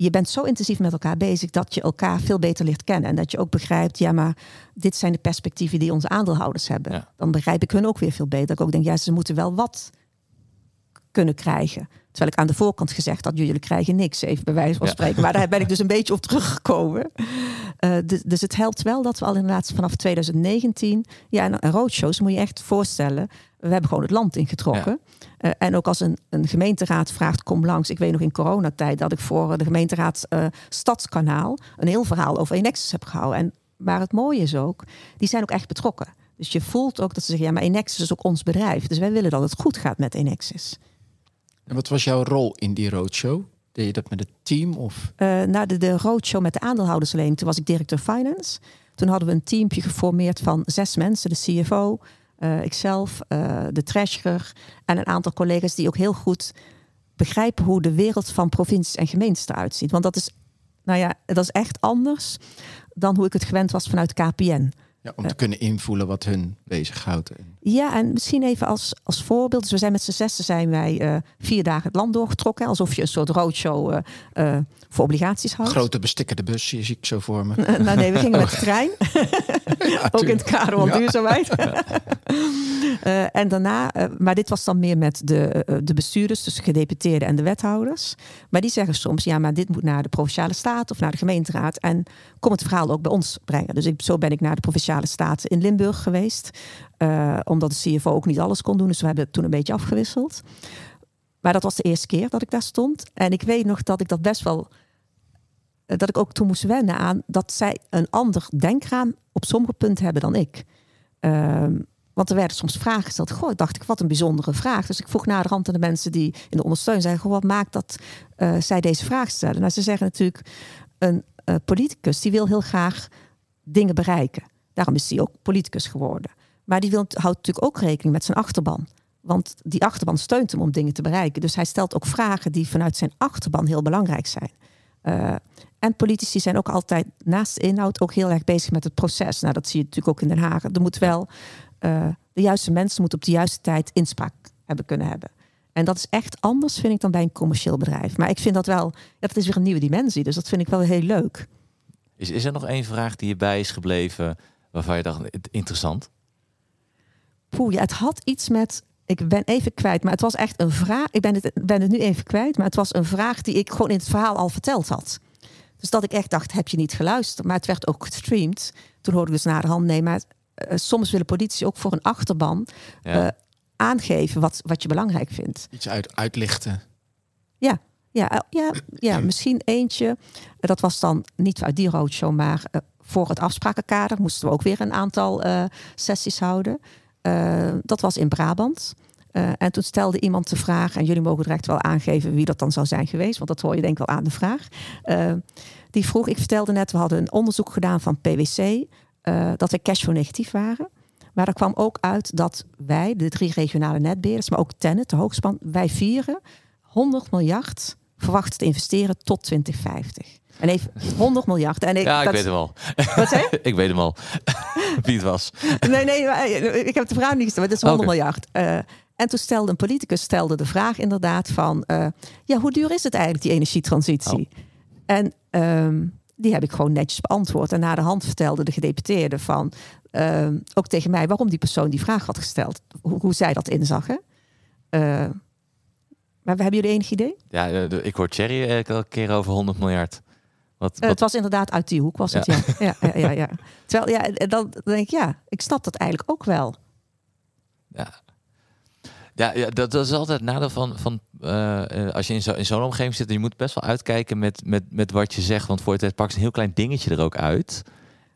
Je bent zo intensief met elkaar bezig dat je elkaar veel beter leert kennen. En dat je ook begrijpt, ja, maar dit zijn de perspectieven die onze aandeelhouders hebben. Ja. Dan begrijp ik hun ook weer veel beter. Dat ik ook denk, ja, ze moeten wel wat kunnen krijgen. Terwijl ik aan de voorkant gezegd had, jullie krijgen niks, even bij wijze van Ja. spreken. Maar daar ben ik dus een beetje op teruggekomen. Eh, dus, dus het helpt wel dat we al inderdaad vanaf 2019... Ja, en en roadshows moet je echt voorstellen. We hebben gewoon het land ingetrokken. Eh, en ook als een, een gemeenteraad vraagt, kom langs. Ik weet nog in coronatijd dat ik voor de gemeenteraad eh, Stadskanaal... een heel verhaal over Enexis heb gehouden. En, maar het mooie is ook, die zijn ook echt betrokken. Dus je voelt ook dat ze zeggen, ja, maar Enexis is ook ons bedrijf. Dus wij willen dat het goed gaat met Enexis. En wat was jouw rol in die roadshow? Deed je dat met het team? Of Eh, na de, de roadshow met de aandeelhouders alleen, toen was ik directeur finance. Toen hadden we een teampje geformeerd van zes mensen. De CFO, eh, ikzelf, eh, de treasurer en een aantal collega's die ook heel goed begrijpen hoe de wereld van provincies en gemeentes eruit ziet. Want dat is, nou ja, dat is echt anders dan hoe ik het gewend was vanuit KPN. ja, om te kunnen invoelen wat hun bezighoudt? Ja, en misschien even als, als voorbeeld. Dus we zijn met z'n zessen zijn wij eh, vier dagen het land doorgetrokken. Alsof je een soort roadshow eh, eh, voor obligaties houdt. Grote bestikkerde bus, zie ik zo voor me. Nou nee, we gingen met de trein. Ook in het kader van Ja. duurzaamheid. En daarna, maar dit was dan meer met de, de bestuurders, dus de gedeputeerden en de wethouders. Maar die zeggen soms, ja, maar dit moet naar de provinciale staat of naar de gemeenteraad. En kom het verhaal ook bij ons brengen. Dus ik, zo ben ik naar de provinciale staten in Limburg geweest. Eh, omdat de CFO ook niet alles kon doen. Dus we hebben het toen een beetje afgewisseld. Maar dat was de eerste keer dat ik daar stond. En ik weet nog dat ik dat best wel eh, dat ik ook toen moest wennen aan dat zij een ander denkraam op sommige punten hebben dan ik. Ehm, want er werden soms vragen gesteld. Goh, dacht ik, wat een bijzondere vraag. Dus ik vroeg naar de rand aan de mensen die in de ondersteuning zijn. Goh, wat maakt dat eh, zij deze vraag stellen? Nou, ze zeggen natuurlijk, een politicus die wil heel graag dingen bereiken. Daarom is hij ook politicus geworden. Maar die wil, houdt natuurlijk ook rekening met zijn achterban. Want die achterban steunt hem om dingen te bereiken. Dus hij stelt ook vragen die vanuit zijn achterban heel belangrijk zijn. Eh, en politici zijn ook altijd naast de inhoud ook heel erg bezig met het proces. Nou, dat zie je natuurlijk ook in Den Haag. Er moet wel eh, de juiste mensen moeten op de juiste tijd inspraak hebben kunnen hebben. En dat is echt anders, vind ik, dan bij een commercieel bedrijf. Maar ik vind dat wel, dat is weer een nieuwe dimensie. Dus dat vind ik wel heel leuk. Is, is er nog één vraag die je bij is gebleven waarvan je dacht, "Het- interessant? Poeh, ja, het had iets met. Ik ben even kwijt, maar het was echt een vraag. Ik ben het, ben het nu even kwijt, maar het was een vraag die ik gewoon in het verhaal al verteld had. Dus dat ik echt dacht, heb je niet geluisterd? Maar het werd ook gestreamd. Toen hoorde ik dus naar de hand, nee, maar eh, soms willen politici ook voor een achterban Ja. eh, aangeven wat, wat je belangrijk vindt. Iets uit, uitlichten. Ja, ja, eh, ja, ja, misschien eentje. Dat was dan niet uit die roadshow, maar voor het afsprakenkader moesten we ook weer een aantal eh, sessies houden. Eh, dat was in Brabant. Eh, en toen stelde iemand de vraag, en jullie mogen direct wel aangeven wie dat dan zou zijn geweest, want dat hoor je denk ik wel aan de vraag. Eh, die vroeg, ik vertelde net, we hadden een onderzoek gedaan van PwC, dat we cashflow negatief waren. Maar er kwam ook uit dat wij, de drie regionale netbeheerders, maar ook Tennet, de hoogspan, wij vieren 100 miljard verwachten te investeren tot 2050. En even 100 miljard. En ik, Ja, ik dat- weet hem al. Wat zei ik weet hem al. Wie het was. Nee, nee, maar, eh, ik heb de vraag niet gesteld. Het is 100 Oké. miljard. Eh, en toen stelde een politicus stelde de vraag inderdaad van... eh, ja, hoe duur is het eigenlijk, die energietransitie? Oh. En ehm, die heb ik gewoon netjes beantwoord. En na de hand vertelde de gedeputeerde van... ehm, ook tegen mij waarom die persoon die vraag had gesteld. Hoe, hoe zij dat inzag, hè? Maar hebben jullie enig idee? Ja, ik hoor Thierry elke keer over 100 miljard. Wat, Eh, het was inderdaad uit die hoek, was het, ja. ja. Ja, ja, ja, Terwijl, ja, dan denk ik, ja, ik snap dat eigenlijk ook wel. ja. Ja, ja dat, dat is altijd het nadeel van, van eh, eh, als je in zo- in zo'n omgeving zit. Je moet best wel uitkijken met, met, met wat je zegt. Want voor het tijd pakt een heel klein dingetje er ook uit.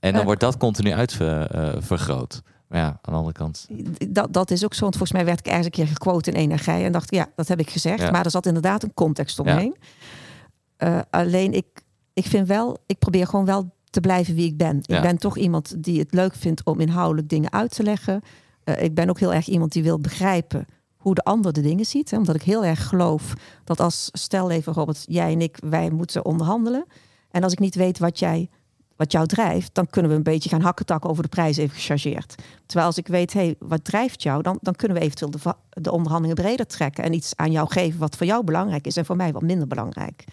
En dan wordt dat continu uitvergroot. maar ja, aan de andere kant. Dat, dat is ook zo, want volgens mij werd ik ergens een keer gequote in Energie en dacht, ja, dat heb ik gezegd. Ja. Maar er zat inderdaad een context omheen. Alleen ik, ik vind wel, ik probeer gewoon wel te blijven wie ik ben. Ja. Ik ben toch iemand die het leuk vindt om inhoudelijk dingen uit te leggen. Eh, ik ben ook heel erg iemand die wil begrijpen hoe de ander de dingen ziet. Hè, omdat ik heel erg geloof dat als, stel even Robert, jij en ik, wij moeten onderhandelen. En als ik niet weet wat jij wat jou drijft, dan kunnen we een beetje gaan hakketakken over de prijs even gechargeerd. Terwijl als ik weet, hey, wat drijft jou, dan, dan kunnen we eventueel de, de onderhandelingen breder trekken en iets aan jou geven wat voor jou belangrijk is en voor mij wat minder belangrijk.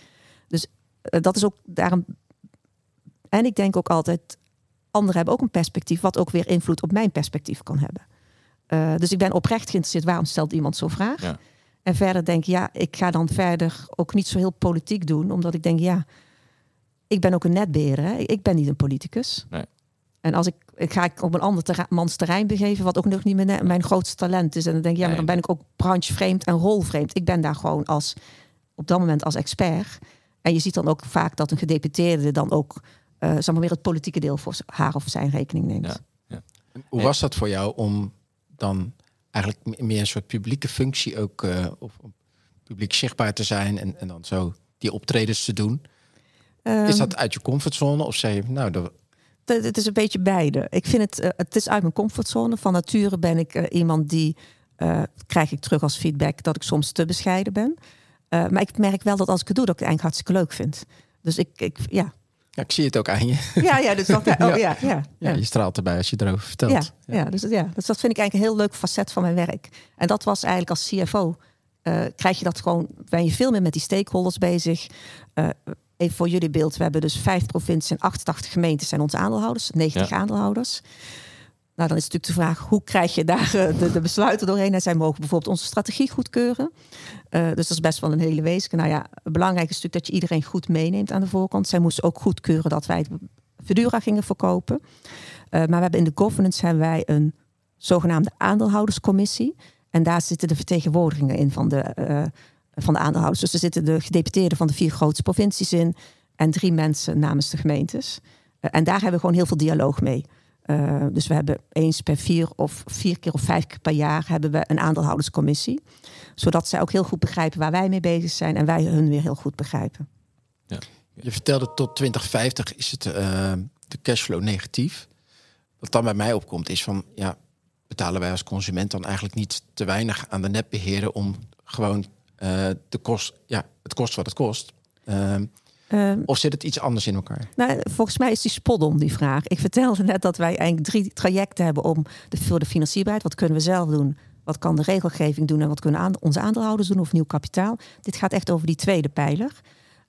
Eh, dat is ook daarom. En ik denk ook altijd, anderen hebben ook een perspectief wat ook weer invloed op mijn perspectief kan hebben. Eh, dus ik ben oprecht geïnteresseerd, waarom stelt iemand zo'n vraag? Ja. En verder denk ik, ja, ik ga dan verder ook niet zo heel politiek doen, omdat ik denk, ja, ik ben ook een netbeheerder. Hè? Ik ben niet een politicus. Nee. En als ik, ik ga ik op een ander terrein, mans terrein begeven, wat ook nog niet mijn, mijn grootste talent is. En dan denk ik, ja, maar dan ben ik ook branchevreemd en rolvreemd. Ik ben daar gewoon als, op dat moment als expert. En je ziet dan ook vaak dat een gedeputeerde dan ook, eh zeg maar weer het politieke deel voor haar of zijn rekening neemt. Ja. Hoe was dat voor jou om dan eigenlijk me- meer een soort publieke functie ook eh, of publiek zichtbaar te zijn en, en dan zo die optredens te doen? Is Ehm, dat uit je comfortzone of zei je, nou, dat, Het, is een beetje beide. Ik vind het, eh, het is uit mijn comfortzone. Van nature ben ik iemand die, eh, krijg ik terug als feedback, dat ik soms te bescheiden ben. Eh, maar ik merk wel dat als ik het doe, dat ik het eigenlijk hartstikke leuk vind. Dus ik, ik ja. ja, ik zie het ook aan je. Ja, ja, dus dat, oh, ja, ja, ja, Ja, je straalt erbij als je erover vertelt. Ja, ja. dus, ja, dus dat vind ik eigenlijk een heel leuk facet van mijn werk. En dat was eigenlijk als CFO. eh, krijg je dat gewoon, ben je veel meer met die stakeholders bezig. Eh, even voor jullie beeld, we hebben dus vijf provincies en 88 gemeentes zijn onze aandeelhouders, 90 Ja. aandeelhouders. Nou, dan is natuurlijk de vraag, hoe krijg je daar eh, de, de besluiten doorheen? En zij mogen bijvoorbeeld onze strategie goedkeuren. Eh, dus dat is best wel een hele wezen. Nou ja, belangrijk is natuurlijk dat je iedereen goed meeneemt aan de voorkant. Zij moesten ook goedkeuren dat wij het Verdura gingen verkopen. Eh, maar we hebben in de governance hebben wij een zogenaamde aandeelhouderscommissie. En daar zitten de vertegenwoordigingen in van de, van de aandeelhouders. Dus er zitten de gedeputeerden van de vier grootste provincies in. En drie mensen namens de gemeentes. En daar hebben we gewoon heel veel dialoog mee. Eh, dus we hebben eens per vier of vier keer of vijf keer per jaar hebben we een aandeelhouderscommissie. Zodat zij ook heel goed begrijpen waar wij mee bezig zijn en wij hun weer heel goed begrijpen. Je vertelde tot 2050 is het eh, de cashflow negatief. Wat dan bij mij opkomt is van, ja, betalen wij als consument dan eigenlijk niet te weinig aan de netbeheerder om gewoon eh, de kost, ja, het kost wat het kost. Ehm, of zit het iets anders in elkaar? Nou, volgens mij is die spot om die vraag. Ik vertelde net dat wij eigenlijk drie trajecten hebben om de, voor de financierbaarheid. Wat kunnen we zelf doen? Wat kan de regelgeving doen? En wat kunnen aan, onze aandeelhouders doen? Of nieuw kapitaal? Dit gaat echt over die tweede pijler.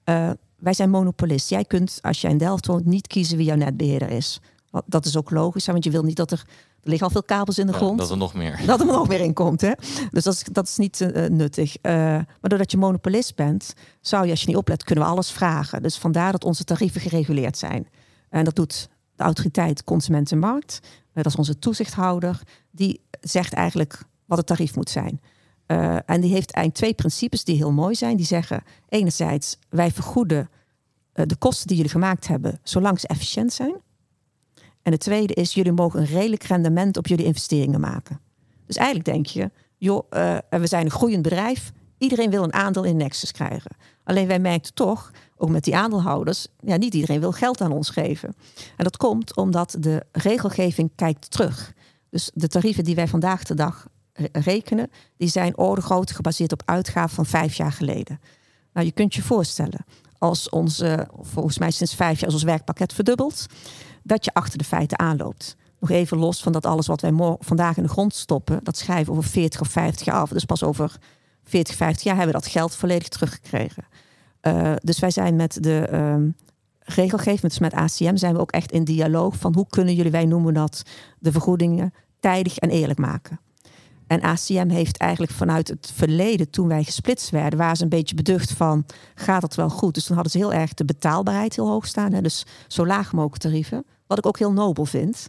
Eh, wij zijn monopolist. Jij kunt, als jij in Delft woont, niet kiezen wie jouw netbeheerder is. Dat is ook logisch, want je wil niet dat er... Er liggen al veel kabels in de Ja, grond dat er nog meer. dat er nog in komt. Hè? Dus dat is, dat is niet eh, nuttig. Eh, maar doordat je monopolist bent, zou je als je niet oplet, kunnen we alles vragen. Dus vandaar dat onze tarieven gereguleerd zijn. En dat doet de autoriteit Consumentenmarkt. Eh, dat is onze toezichthouder. Die zegt eigenlijk wat het tarief moet zijn. En die heeft eigenlijk twee principes die heel mooi zijn. Die zeggen enerzijds, wij vergoeden de kosten die jullie gemaakt hebben, zolang ze efficiënt zijn. En het tweede is, jullie mogen een redelijk rendement op jullie investeringen maken. Dus eigenlijk denk je, joh, eh, we zijn een groeiend bedrijf. Iedereen wil een aandeel in Nexus krijgen. Alleen wij merkten toch, ook met die aandeelhouders, ja, niet iedereen wil geld aan ons geven. En dat komt omdat de regelgeving kijkt terug. Dus de tarieven die wij vandaag de dag re- rekenen, die zijn orde groot gebaseerd op uitgaven van vijf jaar geleden. Nou, je kunt je voorstellen, als onze, volgens mij sinds vijf jaar is ons werkpakket verdubbeld, dat je achter de feiten aanloopt. Nog even los van dat alles wat wij vandaag in de grond stoppen, dat schrijven over 40 of 50 jaar af. Dus pas over 40, 50 jaar hebben we dat geld volledig teruggekregen. Eh, dus wij zijn met de ehm, regelgeving, dus met ACM, zijn we ook echt in dialoog van hoe kunnen jullie, wij noemen dat, de vergoedingen tijdig en eerlijk maken. En ACM heeft eigenlijk vanuit het verleden, toen wij gesplitst werden, waren ze een beetje beducht van, gaat het wel goed? Dus toen hadden ze heel erg de betaalbaarheid heel hoog staan. Hè? Dus zo laag mogelijk tarieven. Wat ik ook heel nobel vind.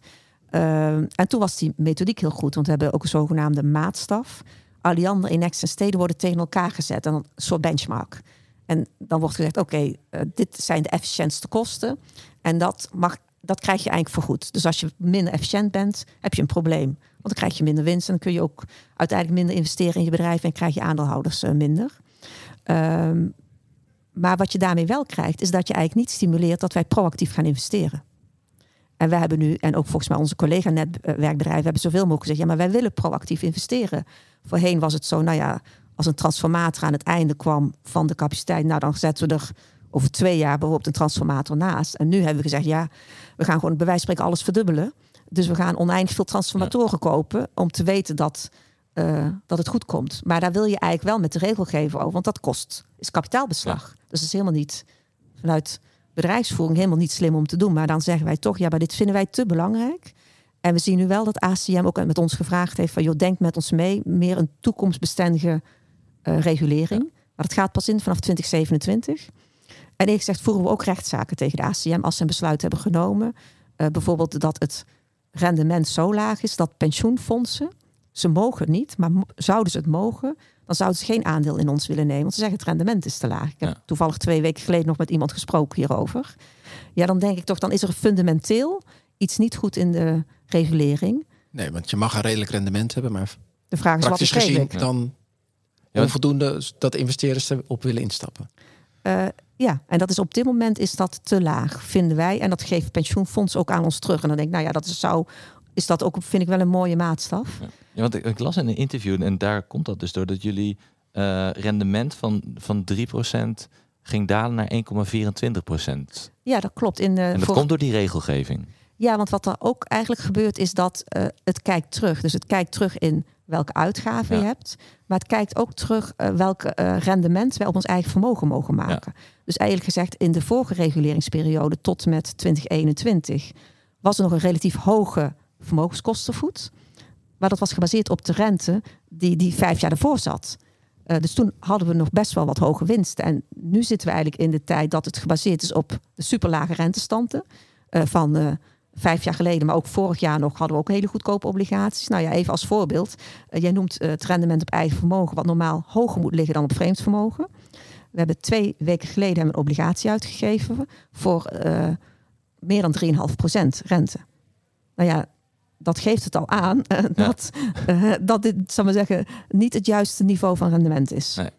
Ehm, en toen was die methodiek heel goed, want we hebben ook een zogenaamde maatstaf. Alliander, Inex en steden worden tegen elkaar gezet. Een soort benchmark. En dan wordt gezegd, oké, eh, dit zijn de efficiëntste kosten. En dat, mag, dat krijg je eigenlijk vergoed. Dus als je minder efficiënt bent, heb je een probleem. Want dan krijg je minder winst en dan kun je ook uiteindelijk minder investeren in je bedrijf en krijg je aandeelhouders eh, minder. Ehm, maar wat je daarmee wel krijgt, is dat je eigenlijk niet stimuleert dat wij proactief gaan investeren. En we hebben nu, en ook volgens mij onze collega-netwerkbedrijven, hebben zoveel mogelijk gezegd: ja, maar wij willen proactief investeren. Voorheen was het zo, nou ja, als een transformator aan het einde kwam van de capaciteit, nou dan zetten we er over twee jaar bijvoorbeeld een transformator naast. En nu hebben we gezegd: ja, we gaan gewoon bij wijze van spreken alles verdubbelen. Dus we gaan oneindig veel transformatoren kopen om te weten dat, uh, dat het goed komt. Maar daar wil je eigenlijk wel met de regelgever over, want dat kost, is kapitaalbeslag. Dus dat is helemaal niet vanuit bedrijfsvoering helemaal niet slim om te doen. Maar dan zeggen wij toch, ja, maar dit vinden wij te belangrijk. En we zien nu wel dat ACM ook met ons gevraagd heeft van, joh, denk met ons mee, meer een toekomstbestendige uh, regulering. Maar dat gaat pas in vanaf 2027. En eerlijk gezegd voeren we ook rechtszaken tegen de ACM als ze een besluit hebben genomen. Uh, bijvoorbeeld dat het rendement zo laag is dat pensioenfondsen, ze mogen niet, maar zouden ze het mogen, dan zouden ze geen aandeel in ons willen nemen. Want ze zeggen het rendement is te laag. Ik heb toevallig twee weken geleden nog met iemand gesproken hierover. Ja, dan denk ik toch, dan is er fundamenteel iets niet goed in de regulering. Nee, want je mag een redelijk rendement hebben, maar de vraag is praktisch wat gezien dan ja. onvoldoende dat investeerders erop willen instappen. Uh, ja, en dat is op dit moment is dat te laag, vinden wij. En dat geeft pensioenfonds ook aan ons terug. En dan denk ik, nou ja, dat is, zou, is dat ook, vind ik wel een mooie maatstaf. Ja, ja want ik, ik, las in een interview, en daar komt dat dus door, dat jullie uh, rendement van, van 3% ging dalen naar 1,24%. Ja, dat klopt. In de, en dat voor... komt door die regelgeving. Ja, want wat er ook eigenlijk gebeurt is dat uh, het kijkt terug. Dus het kijkt terug in welke uitgaven ja. je hebt. Maar het kijkt ook terug uh, welk uh, rendement wij op ons eigen vermogen mogen maken. Ja. Dus eigenlijk gezegd, in de vorige reguleringsperiode tot met 2021 was er nog een relatief hoge vermogenskostenvoet. Maar dat was gebaseerd op de rente die, die vijf jaar ervoor zat. Uh, dus toen hadden we nog best wel wat hoge winsten. En nu zitten we eigenlijk in de tijd dat het gebaseerd is op de superlage rentestanden van vijf jaar geleden, maar ook vorig jaar nog, hadden we ook hele goedkope obligaties. Nou ja, even als voorbeeld. Jij noemt het rendement op eigen vermogen, wat normaal hoger moet liggen dan op vreemd vermogen. We hebben twee weken geleden een obligatie uitgegeven voor meer dan 3,5% rente. Nou ja, dat geeft het al aan dat, ja. dat dit, zal maar zeggen, niet het juiste niveau van rendement is. Nee.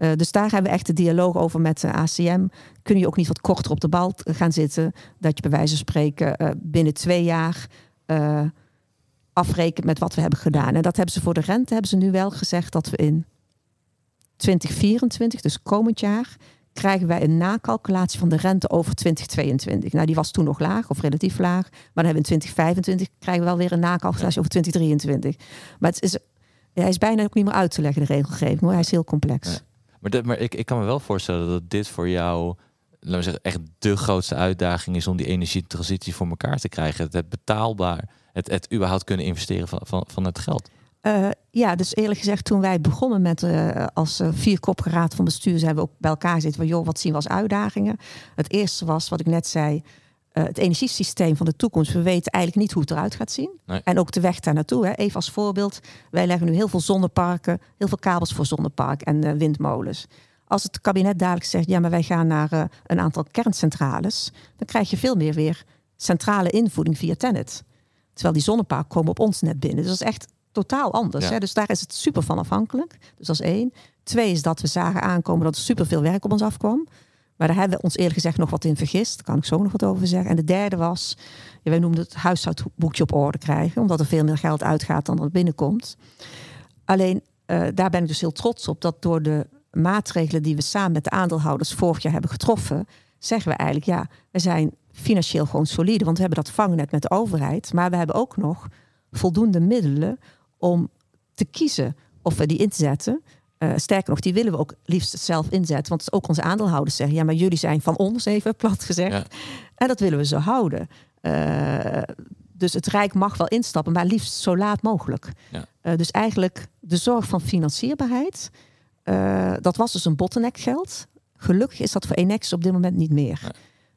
Uh, dus daar hebben we echt de dialoog over met de ACM. Kun je ook niet wat korter op de bal gaan zitten? Dat je bij wijze van spreken uh, binnen twee jaar uh, afrekent met wat we hebben gedaan. En dat hebben ze voor de rente hebben ze nu wel gezegd dat we in 2024, dus komend jaar, krijgen wij een nakalculatie van de rente over 2022. Nou, die was toen nog laag of relatief laag. Maar dan hebben we in 2025 krijgen we wel weer een nakalculatie over 2023. Maar het is, hij is bijna ook niet meer uit te leggen, de regelgeving. Hoor. Hij is heel complex. Maar, maar ik, ik kan me wel voorstellen dat dit voor jou, laten we zeggen, echt de grootste uitdaging is om die energietransitie voor elkaar te krijgen. Het betaalbaar, het, het überhaupt kunnen investeren van, van, van het geld. Uh, ja, dus eerlijk gezegd, toen wij begonnen met uh, als uh, vierkoppige raad van bestuur, zijn we ook bij elkaar zitten van joh, wat zien we als uitdagingen? Het eerste was wat ik net zei, het energiesysteem van de toekomst. We weten eigenlijk niet hoe het eruit gaat zien. Nee. En ook de weg daar naartoe. Hè. Even als voorbeeld, wij leggen nu heel veel zonneparken, heel veel kabels voor zonnepark en windmolens. Als het kabinet dadelijk zegt, ja, maar wij gaan naar een aantal kerncentrales, dan krijg je veel meer weer centrale invoeding via Tennet. Terwijl die zonneparken komen op ons net binnen. Dus dat is echt totaal anders. Ja. Hè? Dus daar is het super van afhankelijk. Dus dat is één. Twee is dat we zagen aankomen dat er super veel werk op ons afkwam. Maar daar hebben we ons eerlijk gezegd nog wat in vergist. Daar kan ik zo nog wat over zeggen. En de derde was, ja, wij noemden het huishoudboekje op orde krijgen. Omdat er veel meer geld uitgaat dan er binnenkomt. Alleen, uh, daar ben ik dus heel trots op. Dat door de maatregelen die we samen met de aandeelhouders vorig jaar hebben getroffen. Zeggen we eigenlijk, ja, we zijn financieel gewoon solide. Want we hebben dat vangnet met de overheid. Maar we hebben ook nog voldoende middelen om te kiezen of we die inzetten. Uh, sterker nog, die willen we ook liefst zelf inzetten. Want ook onze aandeelhouders zeggen: ja, maar jullie zijn van ons, even plat gezegd. Ja. En dat willen we zo houden. Uh, dus het Rijk mag wel instappen, maar liefst zo laat mogelijk. Ja. Uh, dus eigenlijk de zorg van financierbaarheid. dat was dus een bottleneck geld. Gelukkig is dat voor Enex op dit moment niet meer. Nee.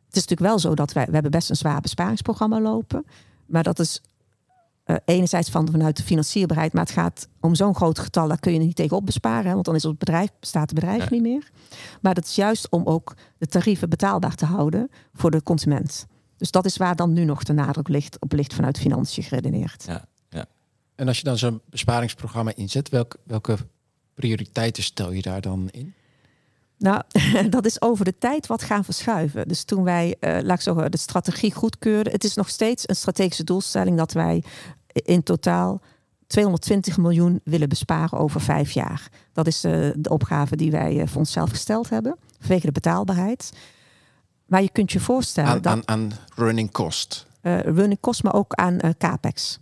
Het is natuurlijk wel zo dat wij, we hebben best een zwaar besparingsprogramma lopen. Maar dat is uh, enerzijds van, vanuit de financierbaarheid, maar het gaat om zo'n groot getal, daar kun je niet tegenop besparen, hè, want dan is het bedrijf, bestaat het bedrijf Ja. niet meer. Maar dat is juist om ook de tarieven betaalbaar te houden voor de consument. Dus dat is waar dan nu nog de nadruk ligt op ligt vanuit financiën geredeneerd. Ja, ja. En als je dan zo'n besparingsprogramma inzet, welke, welke prioriteiten stel je daar dan in? Nou, dat is over de tijd wat gaan verschuiven. Dus toen wij, uh, laat ik zeggen, de strategie goedkeurden. Het is nog steeds een strategische doelstelling dat wij in totaal 220 miljoen willen besparen over vijf jaar. Dat is uh, de opgave die wij uh, voor onszelf gesteld hebben, vanwege de betaalbaarheid. Maar je kunt je voorstellen aan, dat... Aan, aan running cost. running cost, maar ook aan capex.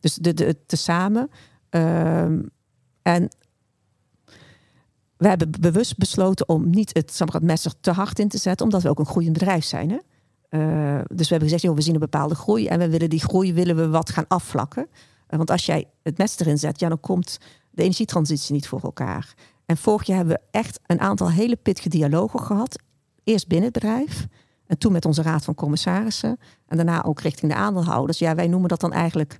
Dus de, de, tezamen. Ehm, en we hebben bewust besloten om niet het, het te hard in te zetten, omdat we ook een groeiend bedrijf zijn. Hè? Uh, dus we hebben gezegd, joh, we zien een bepaalde groei en we willen die groei willen we wat gaan afvlakken. Uh, want als jij het mes erin zet, dan komt de energietransitie niet voor elkaar. En vorig jaar hebben we echt een aantal hele pittige dialogen gehad. Eerst binnen het bedrijf en toen met onze raad van commissarissen. En daarna ook richting de aandeelhouders. Ja, wij noemen dat dan eigenlijk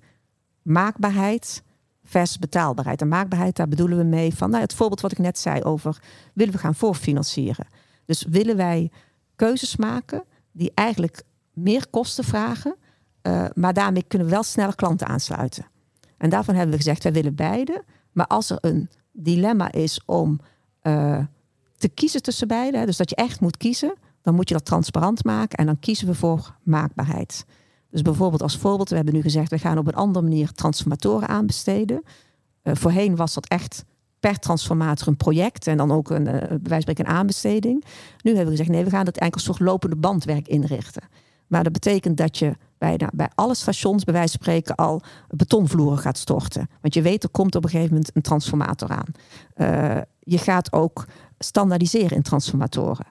maakbaarheid versus betaalbaarheid. En maakbaarheid, daar bedoelen we mee van nou, het voorbeeld wat ik net zei over willen we gaan voorfinancieren. Dus willen wij keuzes maken die eigenlijk meer kosten vragen, uh, maar daarmee kunnen we wel sneller klanten aansluiten. En daarvan hebben we gezegd, wij willen beide. Maar als er een dilemma is om uh, te kiezen tussen beide, dus dat je echt moet kiezen, dan moet je dat transparant maken en dan kiezen we voor maakbaarheid. Dus bijvoorbeeld als voorbeeld, we hebben nu gezegd, we gaan op een andere manier transformatoren aanbesteden. Uh, voorheen was dat echt per transformator een project en dan ook een, uh, bij wijze van een aanbesteding. Nu hebben we gezegd, nee, we gaan het eigenlijk soort lopende bandwerk inrichten. Maar dat betekent dat je bij, bij alle stations, bij wijze van spreken, al betonvloeren gaat storten. Want je weet, er komt op een gegeven moment een transformator aan. Uh, je gaat ook standaardiseren in transformatoren.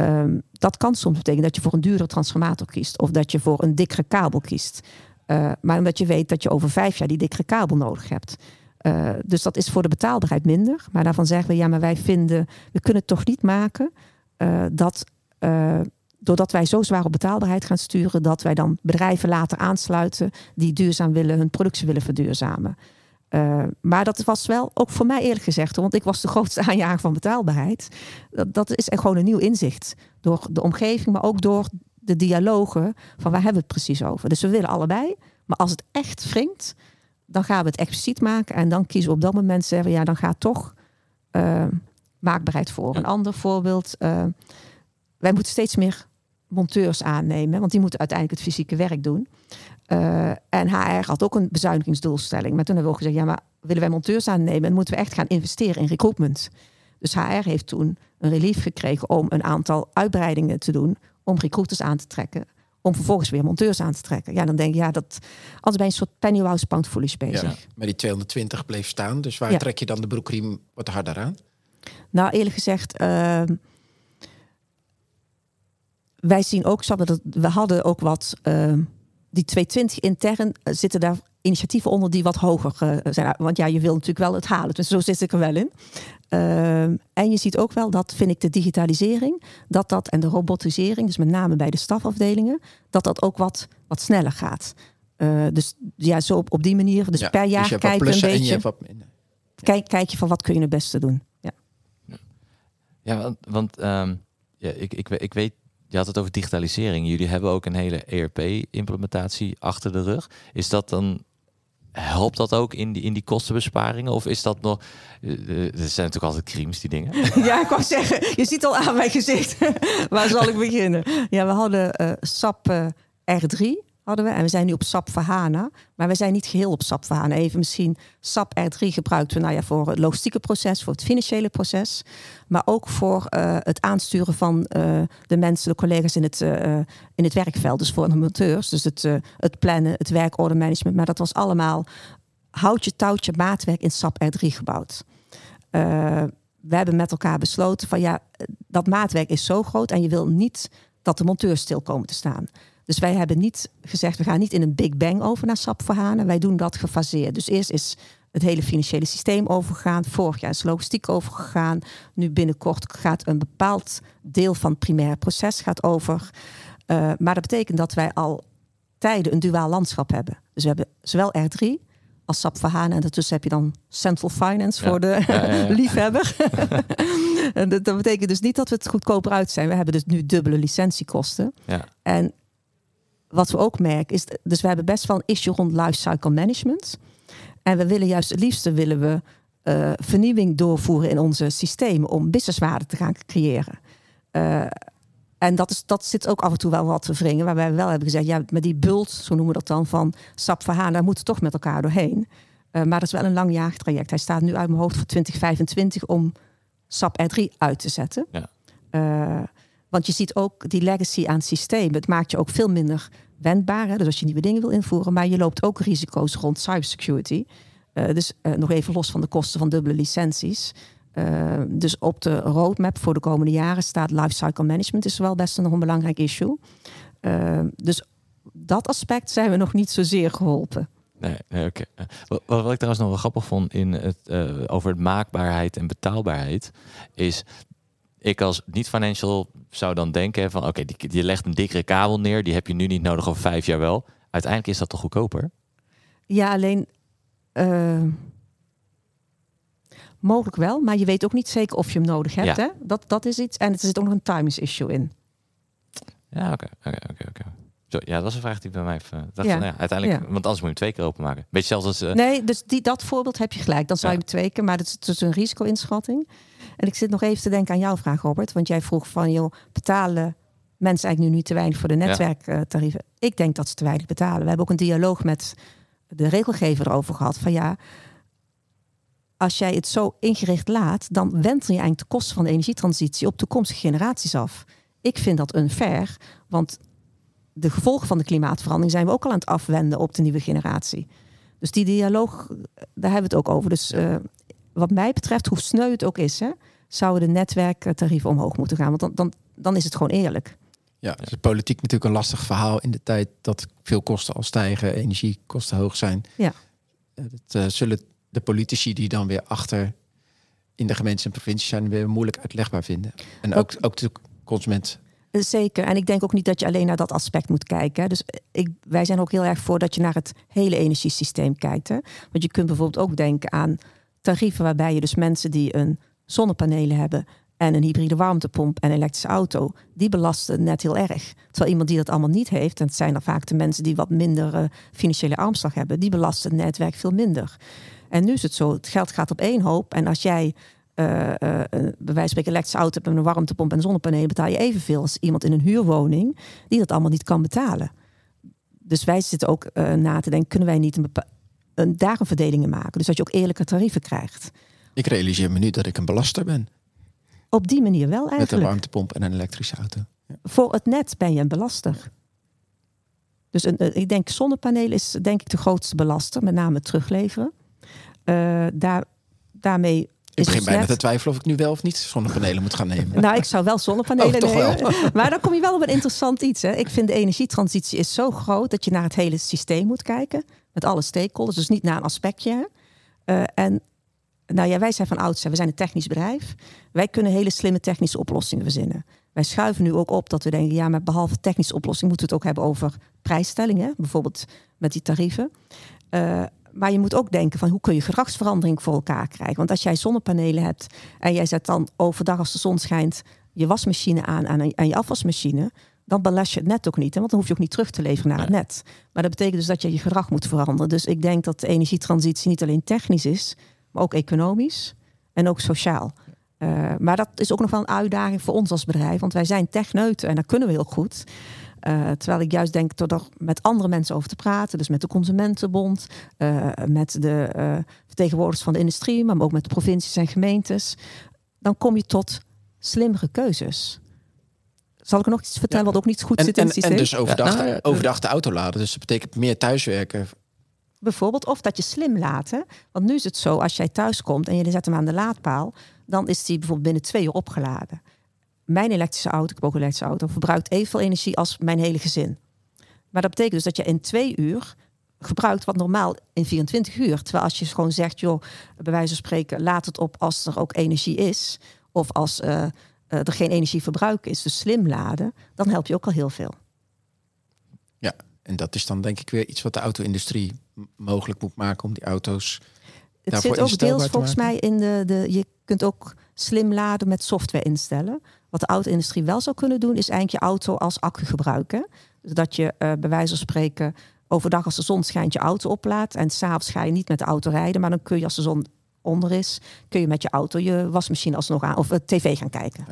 Um, dat kan soms betekenen dat je voor een duurder transformator kiest. Of dat je voor een dikkere kabel kiest. Uh, maar omdat je weet dat je over vijf jaar die dikkere kabel nodig hebt. Uh, dus dat is voor de betaalbaarheid minder. Maar daarvan zeggen we, ja, maar wij vinden, we kunnen het toch niet maken uh, dat doordat wij zo zwaar op betaalbaarheid gaan sturen, dat wij dan bedrijven laten aansluiten die duurzaam willen, hun productie willen verduurzamen. Uh, maar dat was wel, ook voor mij eerlijk gezegd, want ik was de grootste aanjager van betaalbaarheid. Dat, dat is gewoon een nieuw inzicht. Door de omgeving, maar ook door de dialogen van waar hebben we het precies over. Dus we willen allebei. Maar als het echt wringt, dan gaan we het expliciet maken. En dan kiezen we op dat moment zeggen, ja, dan gaat toch uh, maakbaarheid voor. Een ander voorbeeld. Uh, wij moeten steeds meer monteurs aannemen, want die moeten uiteindelijk het fysieke werk doen. Uh, en HR had ook een bezuinigingsdoelstelling. Maar toen hebben we ook gezegd, ja, maar willen wij monteurs aannemen, dan moeten we echt gaan investeren in recruitment. Dus HR heeft toen een relief gekregen om een aantal uitbreidingen te doen, om recruiters aan te trekken, om vervolgens weer monteurs aan te trekken. Ja, dan denk je, ja, dat als bij een soort pennywise pound foolish bezig. Ja, maar die 220 bleef staan, dus waar ja. trek je dan de broekriem wat harder aan? Nou, eerlijk gezegd, uh, wij zien ook, dat we hadden ook wat. Uh, die 220 intern zitten daar initiatieven onder die wat hoger uh, zijn. Want ja, je wil natuurlijk wel het halen. Dus zo zit ik er wel in. Uh, en je ziet ook wel dat, vind ik, de digitalisering, dat dat en de robotisering, dus met name bij de stafafdelingen, dat dat ook wat, wat sneller gaat. Uh, dus ja, zo op, op die manier. Dus ja, per jaar dus kijken een beetje. Wat... Kijk, kijk je van wat kun je het beste doen. Ja, ja want, want um, ja, ik, ik, ik weet je had het over digitalisering. Jullie hebben ook een hele ERP-implementatie achter de rug. Is dat dan helpt dat ook in die, in die kostenbesparingen? Of is dat nog. Er zijn natuurlijk altijd crimes, die dingen. Ja, ik wou zeggen, je ziet al aan mijn gezicht. Waar zal ik beginnen? Ja, we hadden uh, SAP uh, R3 hadden we. En we zijn nu op SAP voor HANA. Maar we zijn niet geheel op SAP voor HANA. Even misschien SAP R3 gebruikten we nou ja, voor het logistieke proces, voor het financiële proces. Maar ook voor uh, het aansturen van uh, de mensen, de collega's in het, uh, in het werkveld. Dus voor de monteurs. Dus het, het plannen, het werkordermanagement. Maar dat was allemaal houtje, touwtje, maatwerk in SAP R3 gebouwd. we hebben met elkaar besloten van ja, dat maatwerk is zo groot en je wil niet dat de monteurs stil komen te staan. Dus wij hebben niet gezegd, we gaan niet in een big bang over naar SAP verhalen. Wij doen dat gefaseerd. Dus eerst is het hele financiële systeem overgegaan. Vorig jaar is logistiek overgegaan. Nu binnenkort gaat een bepaald deel van het primair proces gaat over. Uh, maar dat betekent dat wij al tijden een duaal landschap hebben. Dus we hebben zowel R3 als SAP verhalen. En daartussen heb je dan Central Finance ja. voor de ja, ja, liefhebber. en dat, dat, betekent dus niet dat we het goedkoper uit zijn. We hebben dus nu dubbele licentiekosten. En wat we ook merken is, dus we hebben best wel een issue rond lifecycle management. En we willen juist het liefste willen we eh, vernieuwing doorvoeren in onze systemen om businesswaarde te gaan creëren. Uh, en dat, is, dat zit ook af en toe wel wat te wringen. Waarbij we wel hebben gezegd, ja, met die bult, zo noemen we dat dan, van SAP verhalen, daar moeten we toch met elkaar doorheen. Uh, maar dat is wel een lang jaartraject. Hij staat nu uit mijn hoofd voor 2025 om SAP R3 uit te zetten. Ja. Want je ziet ook die legacy aan het systeem. Het maakt je ook veel minder wendbaar. Hè? Dus als je nieuwe dingen wil invoeren. Maar je loopt ook risico's rond cybersecurity. Uh, dus nog even los van de kosten van dubbele licenties. Uh, dus op de roadmap voor de komende jaren staat lifecycle management is wel best nog een belangrijk issue. Dus dat aspect zijn we nog niet zozeer geholpen. Nee, oké. Wat, wat, ik trouwens nog wel grappig vond in het, over het maakbaarheid en betaalbaarheid, is ik als niet-financial zou dan denken van oké, okay, je legt een dikkere kabel neer, die heb je nu niet nodig over vijf jaar wel. Uiteindelijk is dat toch goedkoper? Ja, alleen Mogelijk wel, maar je weet ook niet zeker of je hem nodig hebt. Hè? Dat, dat is iets. En er zit ook nog een timings issue in. Ja, oké. oké, oké. Ja, dat was een vraag die bij mij uh, dacht ja. Van, ja, uiteindelijk, want anders moet je hem twee keer openmaken. Beetje zelfs als. Uh... Nee, dus die, dat voorbeeld heb je gelijk. Dan zou je hem twee keer, maar dat is dus een risico-inschatting. En ik zit nog even te denken aan jouw vraag, Robert. Want jij vroeg van, joh, betalen mensen eigenlijk nu niet te weinig voor de netwerktarieven? Ik denk dat ze te weinig betalen. We hebben ook een dialoog met de regelgever erover gehad. Van ja, als jij het zo ingericht laat, dan wentel je eigenlijk de kosten van de energietransitie op toekomstige generaties af. Ik vind dat unfair, want de gevolgen van de klimaatverandering zijn we ook al aan het afwenden op de nieuwe generatie. Dus die dialoog, daar hebben we het ook over. Dus uh, wat mij betreft, hoe sneu het ook is, hè, zouden de netwerktarieven omhoog moeten gaan. Want dan, dan, dan is het gewoon eerlijk. Ja, dus politiek natuurlijk een lastig verhaal in de tijd dat veel kosten al stijgen, energiekosten hoog zijn. Ja. Dat uh, zullen de politici die dan weer achter in de gemeentes en provincies zijn weer moeilijk uitlegbaar vinden. En ook, ook de consument. Zeker. En ik denk ook niet dat je alleen naar dat aspect moet kijken. Dus ik, wij zijn ook heel erg voor dat je naar het hele energiesysteem kijkt. Hè? Want je kunt bijvoorbeeld ook denken aan tarieven waarbij je dus mensen die een zonnepanelen hebben en een hybride warmtepomp en een elektrische auto, die belasten net heel erg. Terwijl iemand die dat allemaal niet heeft, en het zijn dan vaak de mensen die wat minder uh, financiële armslag hebben, die belasten het netwerk veel minder. En nu is het zo, het geld gaat op één hoop. En als jij uh, bij wijze van spreken elektrische auto hebt met een warmtepomp en zonnepanelen, betaal je evenveel als iemand in een huurwoning die dat allemaal niet kan betalen. Dus wij zitten ook na te denken, kunnen wij niet een, een, daar een verdeling in maken? Dus dat je ook eerlijke tarieven krijgt. Ik realiseer me nu dat ik een belaster ben. Op die manier wel eigenlijk. Met een warmtepomp en een elektrische auto. Ja. Voor het net ben je een belaster. Dus een, ik denk zonnepanelen is denk ik de grootste belaster, met name terugleveren. Uh, daar, daarmee ik begin bijna te twijfelen of ik nu wel of niet zonnepanelen moet gaan nemen. Nou, ik zou wel zonnepanelen oh, nemen. Wel. Maar dan kom je wel op een interessant iets. Hè. Ik vind de energietransitie is zo groot dat je naar het hele systeem moet kijken. Met alle stakeholders, dus niet naar een aspectje. Uh, en nou ja, wij zijn van oudsher, we zijn een technisch bedrijf. Wij kunnen hele slimme technische oplossingen verzinnen. Wij schuiven nu ook op dat we denken, ja, maar behalve technische oplossing moeten we het ook hebben over prijsstellingen. Bijvoorbeeld met die tarieven. Uh, maar je moet ook denken van hoe kun je gedragsverandering voor elkaar krijgen. Want als jij zonnepanelen hebt en jij zet dan overdag als de zon schijnt je wasmachine aan en je afwasmachine, dan belast je het net ook niet. Hè? Want dan hoef je ook niet terug te leveren naar het net. Maar dat betekent dus dat je je gedrag moet veranderen. Dus ik denk dat de energietransitie niet alleen technisch is, maar ook economisch en ook sociaal. Uh, maar dat is ook nog wel een uitdaging voor ons als bedrijf, want wij zijn techneuten en dat kunnen we heel goed. Uh, terwijl ik juist denk door er met andere mensen over te praten, dus met de Consumentenbond, uh, met de uh, vertegenwoordigers van de industrie, maar ook met de provincies en gemeentes, dan kom je tot slimmere keuzes. Zal ik er nog iets vertellen ja. wat ook niet goed en, zit in het en, systeem? En dus overdag, ja, nou, overdag de auto laden. Dus dat betekent meer thuiswerken. Bijvoorbeeld, of dat je slim laat. Hè? Want nu is het zo, als jij thuis komt en je zet hem aan de laadpaal, dan is die bijvoorbeeld binnen twee uur opgeladen mijn elektrische auto, ik heb ook een elektrische auto, verbruikt evenveel energie als mijn hele gezin. Maar dat betekent dus dat je in twee uur gebruikt wat normaal in 24 uur. Terwijl als je gewoon zegt, joh, bij wijze van spreken, laat het op als er ook energie is. Of als uh, er geen energieverbruik is, dus slim laden, dan help je ook al heel veel. En dat is dan denk ik weer iets wat de auto-industrie mogelijk moet maken om die auto's. Het zit ook deels volgens mij in de, de. Je kunt ook slim laden met software instellen. Wat de auto-industrie wel zou kunnen doen, is eigenlijk je auto als accu gebruiken. Dus dat je uh, bij wijze van spreken overdag als de zon schijnt je auto oplaadt. En s'avonds ga je niet met de auto rijden, maar dan kun je als de zon onder is, kun je met je auto je wasmachine alsnog aan of uh, tv gaan kijken.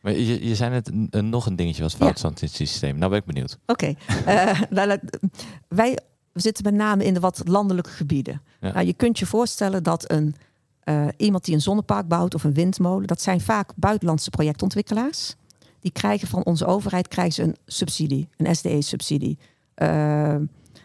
Maar je, je zei net een, nog een dingetje was fout ja. in het systeem. Nou ben ik benieuwd. Oké. Okay. uh, wij zitten met name in de wat landelijke gebieden. Ja. Nou, je kunt je voorstellen dat een, uh, iemand die een zonnepark bouwt of een windmolen, dat zijn vaak buitenlandse projectontwikkelaars. Die krijgen van onze overheid krijgen ze een subsidie, een SDE-subsidie. Uh,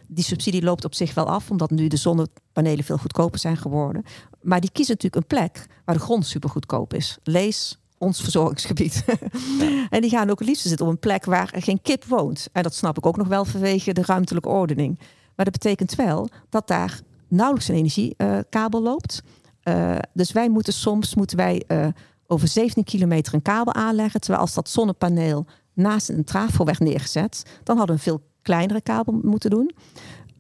die subsidie loopt op zich wel af, omdat nu de zonnepanelen veel goedkoper zijn geworden. Maar die kiezen natuurlijk een plek waar de grond super goedkoop is. Lees ons verzorgingsgebied. en die gaan ook het liefst zitten op een plek waar geen kip woont. En dat snap ik ook nog wel vanwege de ruimtelijke ordening. Maar dat betekent wel dat daar nauwelijks een energiekabel uh, loopt. Uh, dus wij moeten soms moeten wij, uh, over 17 kilometer een kabel aanleggen. Terwijl als dat zonnepaneel naast een trafo werd neergezet, dan hadden we een veel kleinere kabel moeten doen.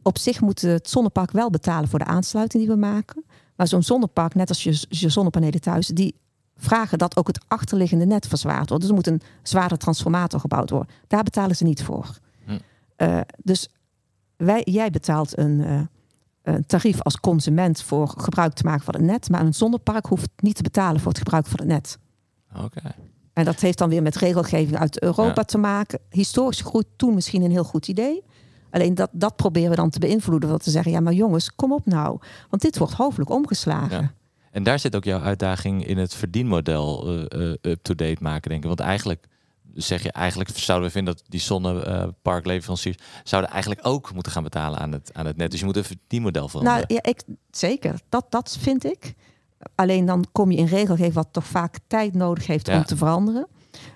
Op zich moet het zonnepark wel betalen voor de aansluiting die we maken. Maar zo'n zonnepark, net als je, je zonnepanelen thuis, die vragen dat ook het achterliggende net verzwaard wordt. Dus er moet een zware transformator gebouwd worden. Daar betalen ze niet voor. Hm. Uh, dus wij, jij betaalt een, uh, een, tarief als consument voor gebruik te maken van het net. Maar een zonnepark hoeft niet te betalen voor het gebruik van het net. Oké. En dat heeft dan weer met regelgeving uit Europa ja. te maken. Historisch groeit toen misschien een heel goed idee. Alleen dat, dat proberen we dan te beïnvloeden. Wat te zeggen, ja maar jongens, kom op nou. Want dit wordt hoofdelijk omgeslagen. Ja. En daar zit ook jouw uitdaging in het verdienmodel uh, uh, up-to-date maken, denk ik. Want eigenlijk zeg je, eigenlijk zouden we vinden dat die zonneparkleveranciers zouden eigenlijk ook moeten gaan betalen aan het, aan het net. Dus je moet een verdienmodel veranderen. Nou ja, ik, zeker. Dat, dat vind ik. Alleen dan kom je in regelgeving wat toch vaak tijd nodig heeft ja. om te veranderen.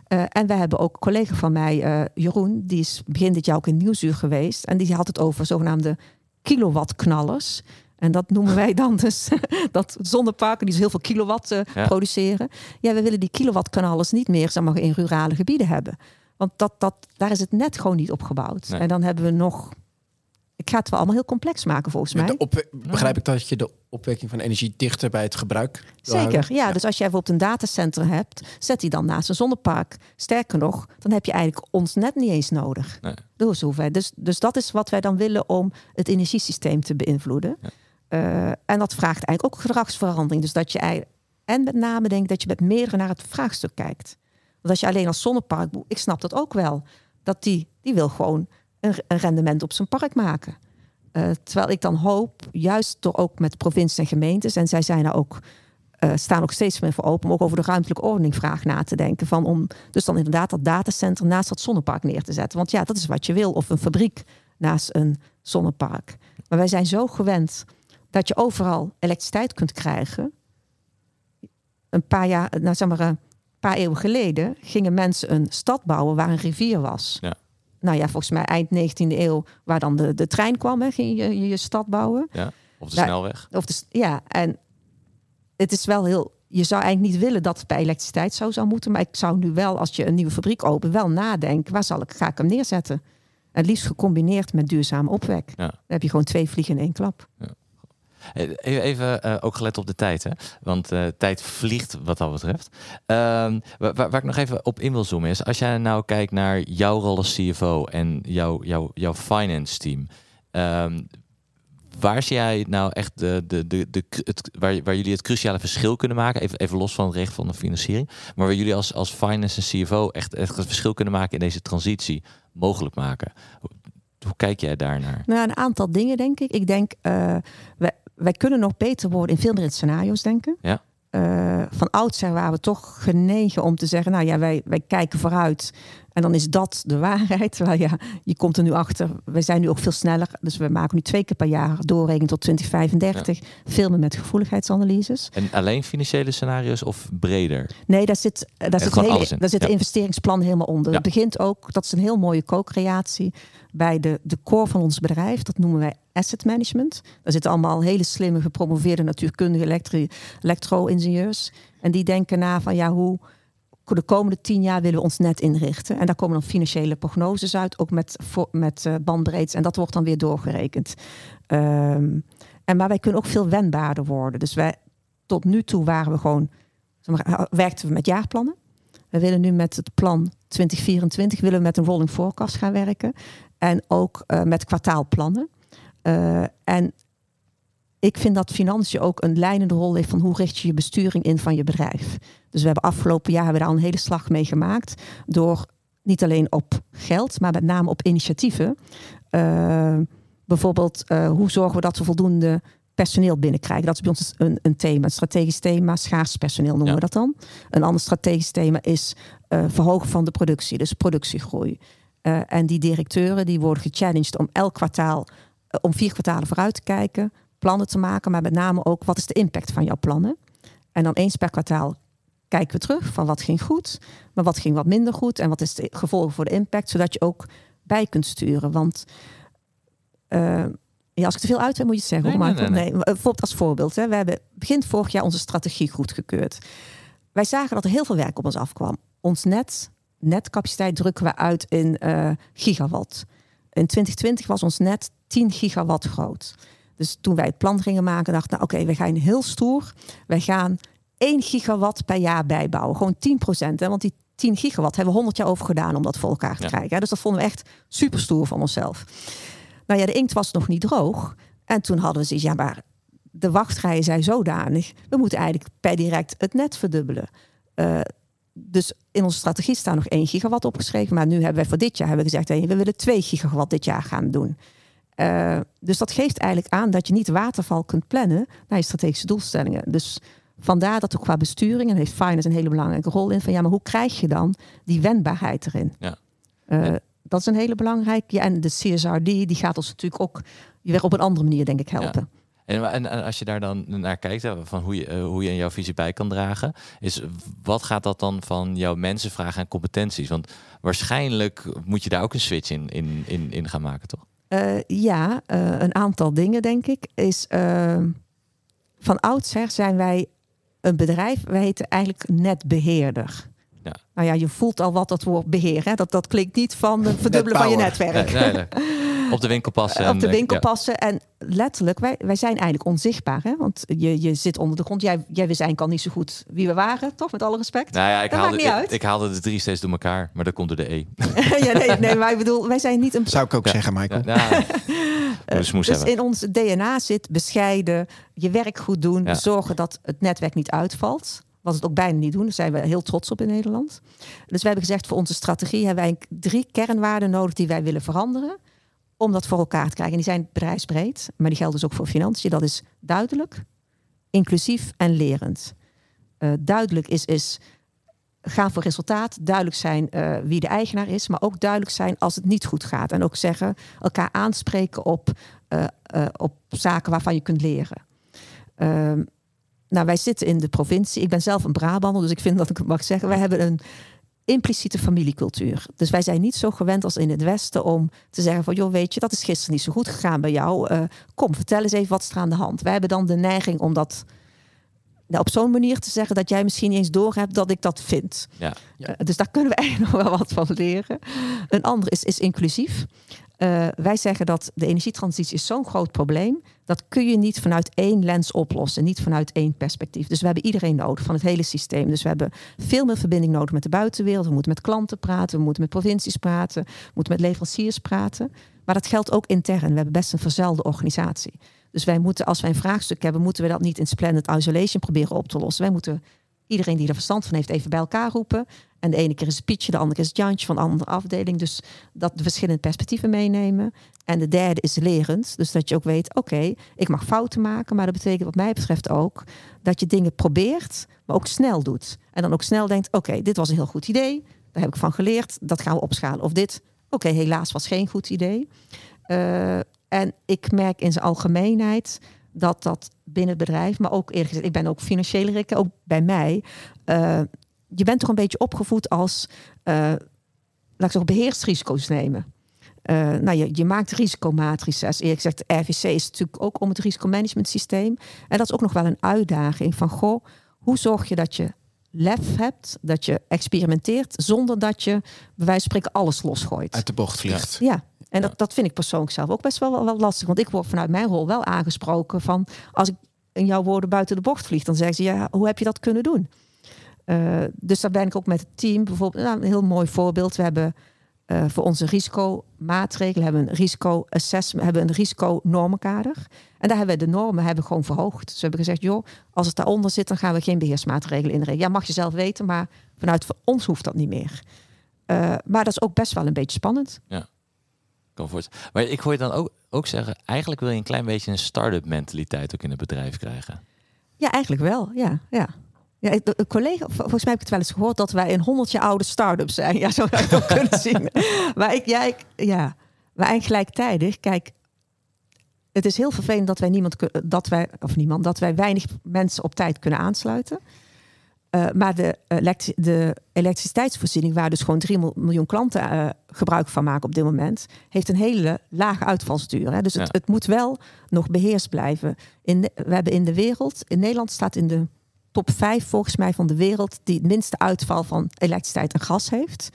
Uh, en we hebben ook een collega van mij, uh, Jeroen, die is begin dit jaar ook in Nieuwsuur geweest. En die had het over zogenaamde kilowattknallers. En dat noemen wij dan dus dat zonneparken die dus heel veel kilowatt uh, ja. produceren. Ja, we willen die kilowattknallers niet meer zeg maar, in rurale gebieden hebben. Want dat, dat, daar is het net gewoon niet opgebouwd. Nee. En dan hebben we nog ik ga het wel allemaal heel complex maken volgens mij. Op, begrijp ik dat je de opwekking van energie dichter bij het gebruik Zeker, ja, ja, Dus als jij bijvoorbeeld een datacenter hebt, zet die dan naast een zonnepark. Sterker nog, dan heb je eigenlijk ons net niet eens nodig. Nee. Dus, dus, dus dat is wat wij dan willen om het energiesysteem te beïnvloeden. Ja. Uh, en dat vraagt eigenlijk ook gedragsverandering. Dus dat je en met name denk dat je met meerdere naar het vraagstuk kijkt. Want als je alleen als zonnepark, ik snap dat ook wel, dat die, die wil gewoon een, rendement op zijn park maken. Uh, terwijl ik dan hoop, juist door ook met provincies en gemeentes, en zij zijn er ook, uh, staan ook steeds meer voor open, om ook over de ruimtelijke ordening vraag na te denken. Van om dus dan inderdaad dat datacenter naast dat zonnepark neer te zetten. Want ja, dat is wat je wil. Of een fabriek naast een zonnepark. Maar wij zijn zo gewend dat je overal elektriciteit kunt krijgen. Een paar jaar, nou zeg maar een paar eeuwen geleden, gingen mensen een stad bouwen waar een rivier was. Ja nou ja, volgens mij eind 19e eeuw, waar dan de, de trein kwam, hè, ging je, je, je stad bouwen. Ja, of de Daar, snelweg. Of de, ja, en het is wel heel. Je zou eigenlijk niet willen dat het bij elektriciteit zo zou moeten. Maar ik zou nu wel, als je een nieuwe fabriek opent, wel nadenken. Waar zal ik, ga ik hem neerzetten? En liefst gecombineerd met duurzame opwek. Ja. Dan heb je gewoon twee vliegen in één klap. Ja. Even uh, ook gelet op de tijd, hè? want uh, tijd vliegt wat dat betreft. Uh, waar, ik nog even op in wil zoomen is, als jij nou kijkt naar jouw rol als CFO en jouw, jouw, jouw finance team, um, waar zie jij nou echt de, de, de, de, het, waar, waar jullie het cruciale verschil kunnen maken? Even, even los van het recht van de financiering, maar waar jullie als, als finance en CFO echt, het verschil kunnen maken in deze transitie mogelijk maken. Hoe kijk jij daarnaar? Nou, een aantal dingen denk ik. Ik denk, we, wij kunnen nog beter worden in veel meer in scenario's denken. Ja. Uh, van oudsher waren we toch genegen om te zeggen, nou ja, wij, wij kijken vooruit. En dan is dat de waarheid. Terwijl ja, je komt er nu achter. We zijn nu ook veel sneller. Dus we maken nu twee keer per jaar doorrekenen tot 2035. Ja. Filmen met gevoeligheidsanalyses. En alleen financiële scenario's of breder? Nee, daar zit, daar zit, hele, daar zit ja. investeringsplan helemaal onder. Het begint ook, dat is een heel mooie co-creatie bij de, de core van ons bedrijf. Dat noemen wij asset management. Daar zitten allemaal hele slimme gepromoveerde natuurkundige elektro-ingenieurs. En die denken na van ja, hoe de komende tien jaar willen we ons net inrichten. En daar komen dan financiële prognoses uit, ook met, met uh, bandbreedtes. En dat wordt dan weer doorgerekend. Um, en maar wij kunnen ook veel wendbaarder worden. Dus wij, tot nu toe waren we gewoon, zeg maar, werkten we met jaarplannen. We willen nu met het plan 2024 willen we met een rolling forecast gaan werken. En ook uh, met kwartaalplannen. Uh, en ik vind dat financiën ook een leidende rol heeft van hoe richt je je besturing in van je bedrijf. Dus we hebben afgelopen jaar hebben we daar al een hele slag mee gemaakt. Door niet alleen op geld, maar met name op initiatieven. Uh, bijvoorbeeld, hoe zorgen we dat we voldoende personeel binnenkrijgen? Dat is bij ons een, een thema, een strategisch thema, schaars personeel noemen we dat dan. Een ander strategisch thema is uh, verhogen van de productie, dus productiegroei. en die directeuren die worden gechallenged om elk kwartaal, om vier kwartalen vooruit te kijken plannen te maken, maar met name ook wat is de impact van jouw plannen. En dan eens per kwartaal kijken we terug van wat ging goed, maar wat ging wat minder goed en wat is de gevolgen voor de impact, zodat je ook bij kunt sturen. Want ja, als ik te veel uit moet je het zeggen. Nee, maar nee, nee, nee. Bijvoorbeeld als voorbeeld. Hè. We hebben begin vorig jaar onze strategie goedgekeurd. Wij zagen dat er heel veel werk op ons afkwam. Ons net, netcapaciteit drukken we uit in uh, gigawatt. In 2020 was ons net 10 gigawatt groot. Dus toen wij het plan gingen maken, dachten we, nou, oké, we gaan heel stoer. Wij gaan 1 gigawatt per jaar bijbouwen. Gewoon 10 procent. Want die 10 gigawatt hebben we 100 jaar over gedaan om dat voor elkaar te krijgen. Dus dat vonden we echt super stoer van onszelf. Nou ja, de inkt was nog niet droog. En toen hadden we zoiets, ja, maar de wachtrijen zijn zodanig. We moeten eigenlijk per direct het net verdubbelen. Uh, dus in onze strategie staat nog 1 gigawatt opgeschreven. Maar nu hebben wij voor dit jaar hebben we gezegd, hey, we willen 2 gigawatt dit jaar gaan doen. Uh, dus dat geeft eigenlijk aan dat je niet waterval kunt plannen naar je strategische doelstellingen. Dus vandaar dat ook qua besturing, en heeft finance een hele belangrijke rol in, van ja, maar hoe krijg je dan die wendbaarheid erin? Ja. Uh, Dat is een hele belangrijke. Ja, en de CSRD, die gaat ons natuurlijk ook weer op een andere manier, denk ik, helpen. Ja. En, en, als je daar dan naar kijkt, van hoe je, uh, hoe je in jouw visie bij kan dragen, is wat gaat dat dan van jouw mensen vragen en competenties? Want waarschijnlijk moet je daar ook een switch in, in, in, gaan maken, toch? Uh, ja, uh, een aantal dingen denk ik. Is, uh, van oudsher zijn wij een bedrijf, wij heten eigenlijk netbeheerder. Ja. Nou ja, je voelt al wat dat woord beheer. Hè? Dat, dat klinkt niet van het verdubbelen van je netwerk. Nee, nee, nee. Op de winkel passen. op de winkel passen. En letterlijk, wij, wij zijn eigenlijk onzichtbaar. Hè? Want je, je zit onder de grond. Jij, jij wist eigenlijk al niet zo goed wie we waren, toch? Met alle respect. Nou ja, ik, haalde, ik, ik, haalde de drie steeds door elkaar. Maar dat komt door de E. ja, nee, nee, maar ik bedoel, wij zijn niet een... Zou ik ook zeggen, Michael. Ja, dus, dus in ons DNA zit bescheiden, je werk goed doen, zorgen dat het netwerk niet uitvalt. Wat het ook bijna niet doen. Daar zijn we heel trots op in Nederland. Dus we hebben gezegd, voor onze strategie hebben wij drie kernwaarden nodig die wij willen veranderen om dat voor elkaar te krijgen. En die zijn bedrijfsbreed, maar die gelden dus ook voor financiën. Dat is duidelijk, inclusief en lerend. Uh, duidelijk is, is gaan voor resultaat, duidelijk zijn uh, wie de eigenaar is, maar ook duidelijk zijn als het niet goed gaat. En ook zeggen, elkaar aanspreken op, uh, op zaken waarvan je kunt leren. Ehm, nou, wij zitten in de provincie. Ik ben zelf een Brabander, dus ik vind dat ik het mag zeggen. Wij hebben een impliciete familiecultuur. Dus wij zijn niet zo gewend als in het Westen om te zeggen van joh, weet je, dat is gisteren niet zo goed gegaan bij jou. Uh, kom, vertel eens even wat is er aan de hand. Wij hebben dan de neiging om dat nou, op zo'n manier te zeggen dat jij misschien niet eens doorhebt dat ik dat vind. Ja. Uh, dus daar kunnen we eigenlijk nog wel wat van leren. Een ander is, is inclusief. Uh, wij zeggen dat de energietransitie is zo'n groot probleem. Dat kun je niet vanuit één lens oplossen, niet vanuit één perspectief. Dus we hebben iedereen nodig van het hele systeem. Dus we hebben veel meer verbinding nodig met de buitenwereld. We moeten met klanten praten, we moeten met provincies praten, we moeten met leveranciers praten. Maar dat geldt ook intern. We hebben best een verzelde organisatie. Dus wij moeten, als wij een vraagstuk hebben, moeten we dat niet in splendid isolation proberen op te lossen. Wij moeten iedereen die er verstand van heeft even bij elkaar roepen. En de ene keer is het Pietje, de andere keer is het Jantje van een andere afdeling. Dus dat de verschillende perspectieven meenemen. En de derde is lerend. Dus dat je ook weet, oké, ik mag fouten maken. Maar dat betekent wat mij betreft ook dat je dingen probeert, maar ook snel doet. En dan ook snel denkt, oké, dit was een heel goed idee. Daar heb ik van geleerd. Dat gaan we opschalen. Of dit, oké, helaas was geen goed idee. Uh, en ik merk in zijn algemeenheid dat dat binnen het bedrijf, maar ook eerlijk gezegd, ik ben ook financiële rikken, ook bij mij. Uh, je bent toch een beetje opgevoed als, uh, laat ik zeggen, beheersrisico's nemen. Uh, nou, je, je maakt risicomatrices. Eerlijk gezegd, de RVC is natuurlijk ook om het risicomanagement systeem. En dat is ook nog wel een uitdaging van, goh, hoe zorg je dat je lef hebt, dat je experimenteert, zonder dat je bij wijze van spreken alles losgooit. Uit de bocht vliegt. Ja, en dat, dat vind ik persoonlijk zelf ook best wel, wel lastig. Want ik word vanuit mijn rol wel aangesproken van als ik in jouw woorden buiten de bocht vlieg, dan zeggen ze ja, hoe heb je dat kunnen doen? Uh, dus daar ben ik ook met het team bijvoorbeeld. Nou, een heel mooi voorbeeld. We hebben eh, voor onze risicomaatregelen hebben we een risico assessment, hebben een risiconormenkader. En daar hebben we de normen hebben gewoon verhoogd. Dus we hebben gezegd, joh, als het daaronder zit, dan gaan we geen beheersmaatregelen inregelen. Ja, mag je zelf weten, maar vanuit ons hoeft dat niet meer. Uh, maar dat is ook best wel een beetje spannend. Ja. Maar ik hoor je dan ook, ook zeggen, eigenlijk wil je een klein beetje een start-up mentaliteit ook in het bedrijf krijgen. Ja, eigenlijk wel. Ja, ja. Ja, een collega, volgens mij heb ik het wel eens gehoord dat wij een 100 jaar oude start-up zijn. Ja, zo zou je kunnen zien. Maar ik, ja, ik, ja, maar eigenlijk gelijktijdig, kijk, het is heel vervelend dat wij niemand, dat wij, of niemand, dat wij weinig mensen op tijd kunnen aansluiten. Uh, maar de, de, elektriciteitsvoorziening, waar dus gewoon 3 miljoen klanten uh, gebruik van maken op dit moment, heeft een hele lage uitvalsduur. Hè. Dus het, het, moet wel nog beheerst blijven. In we hebben in de wereld, in Nederland staat in de top 5 volgens mij van de wereld die het minste uitval van elektriciteit en gas heeft.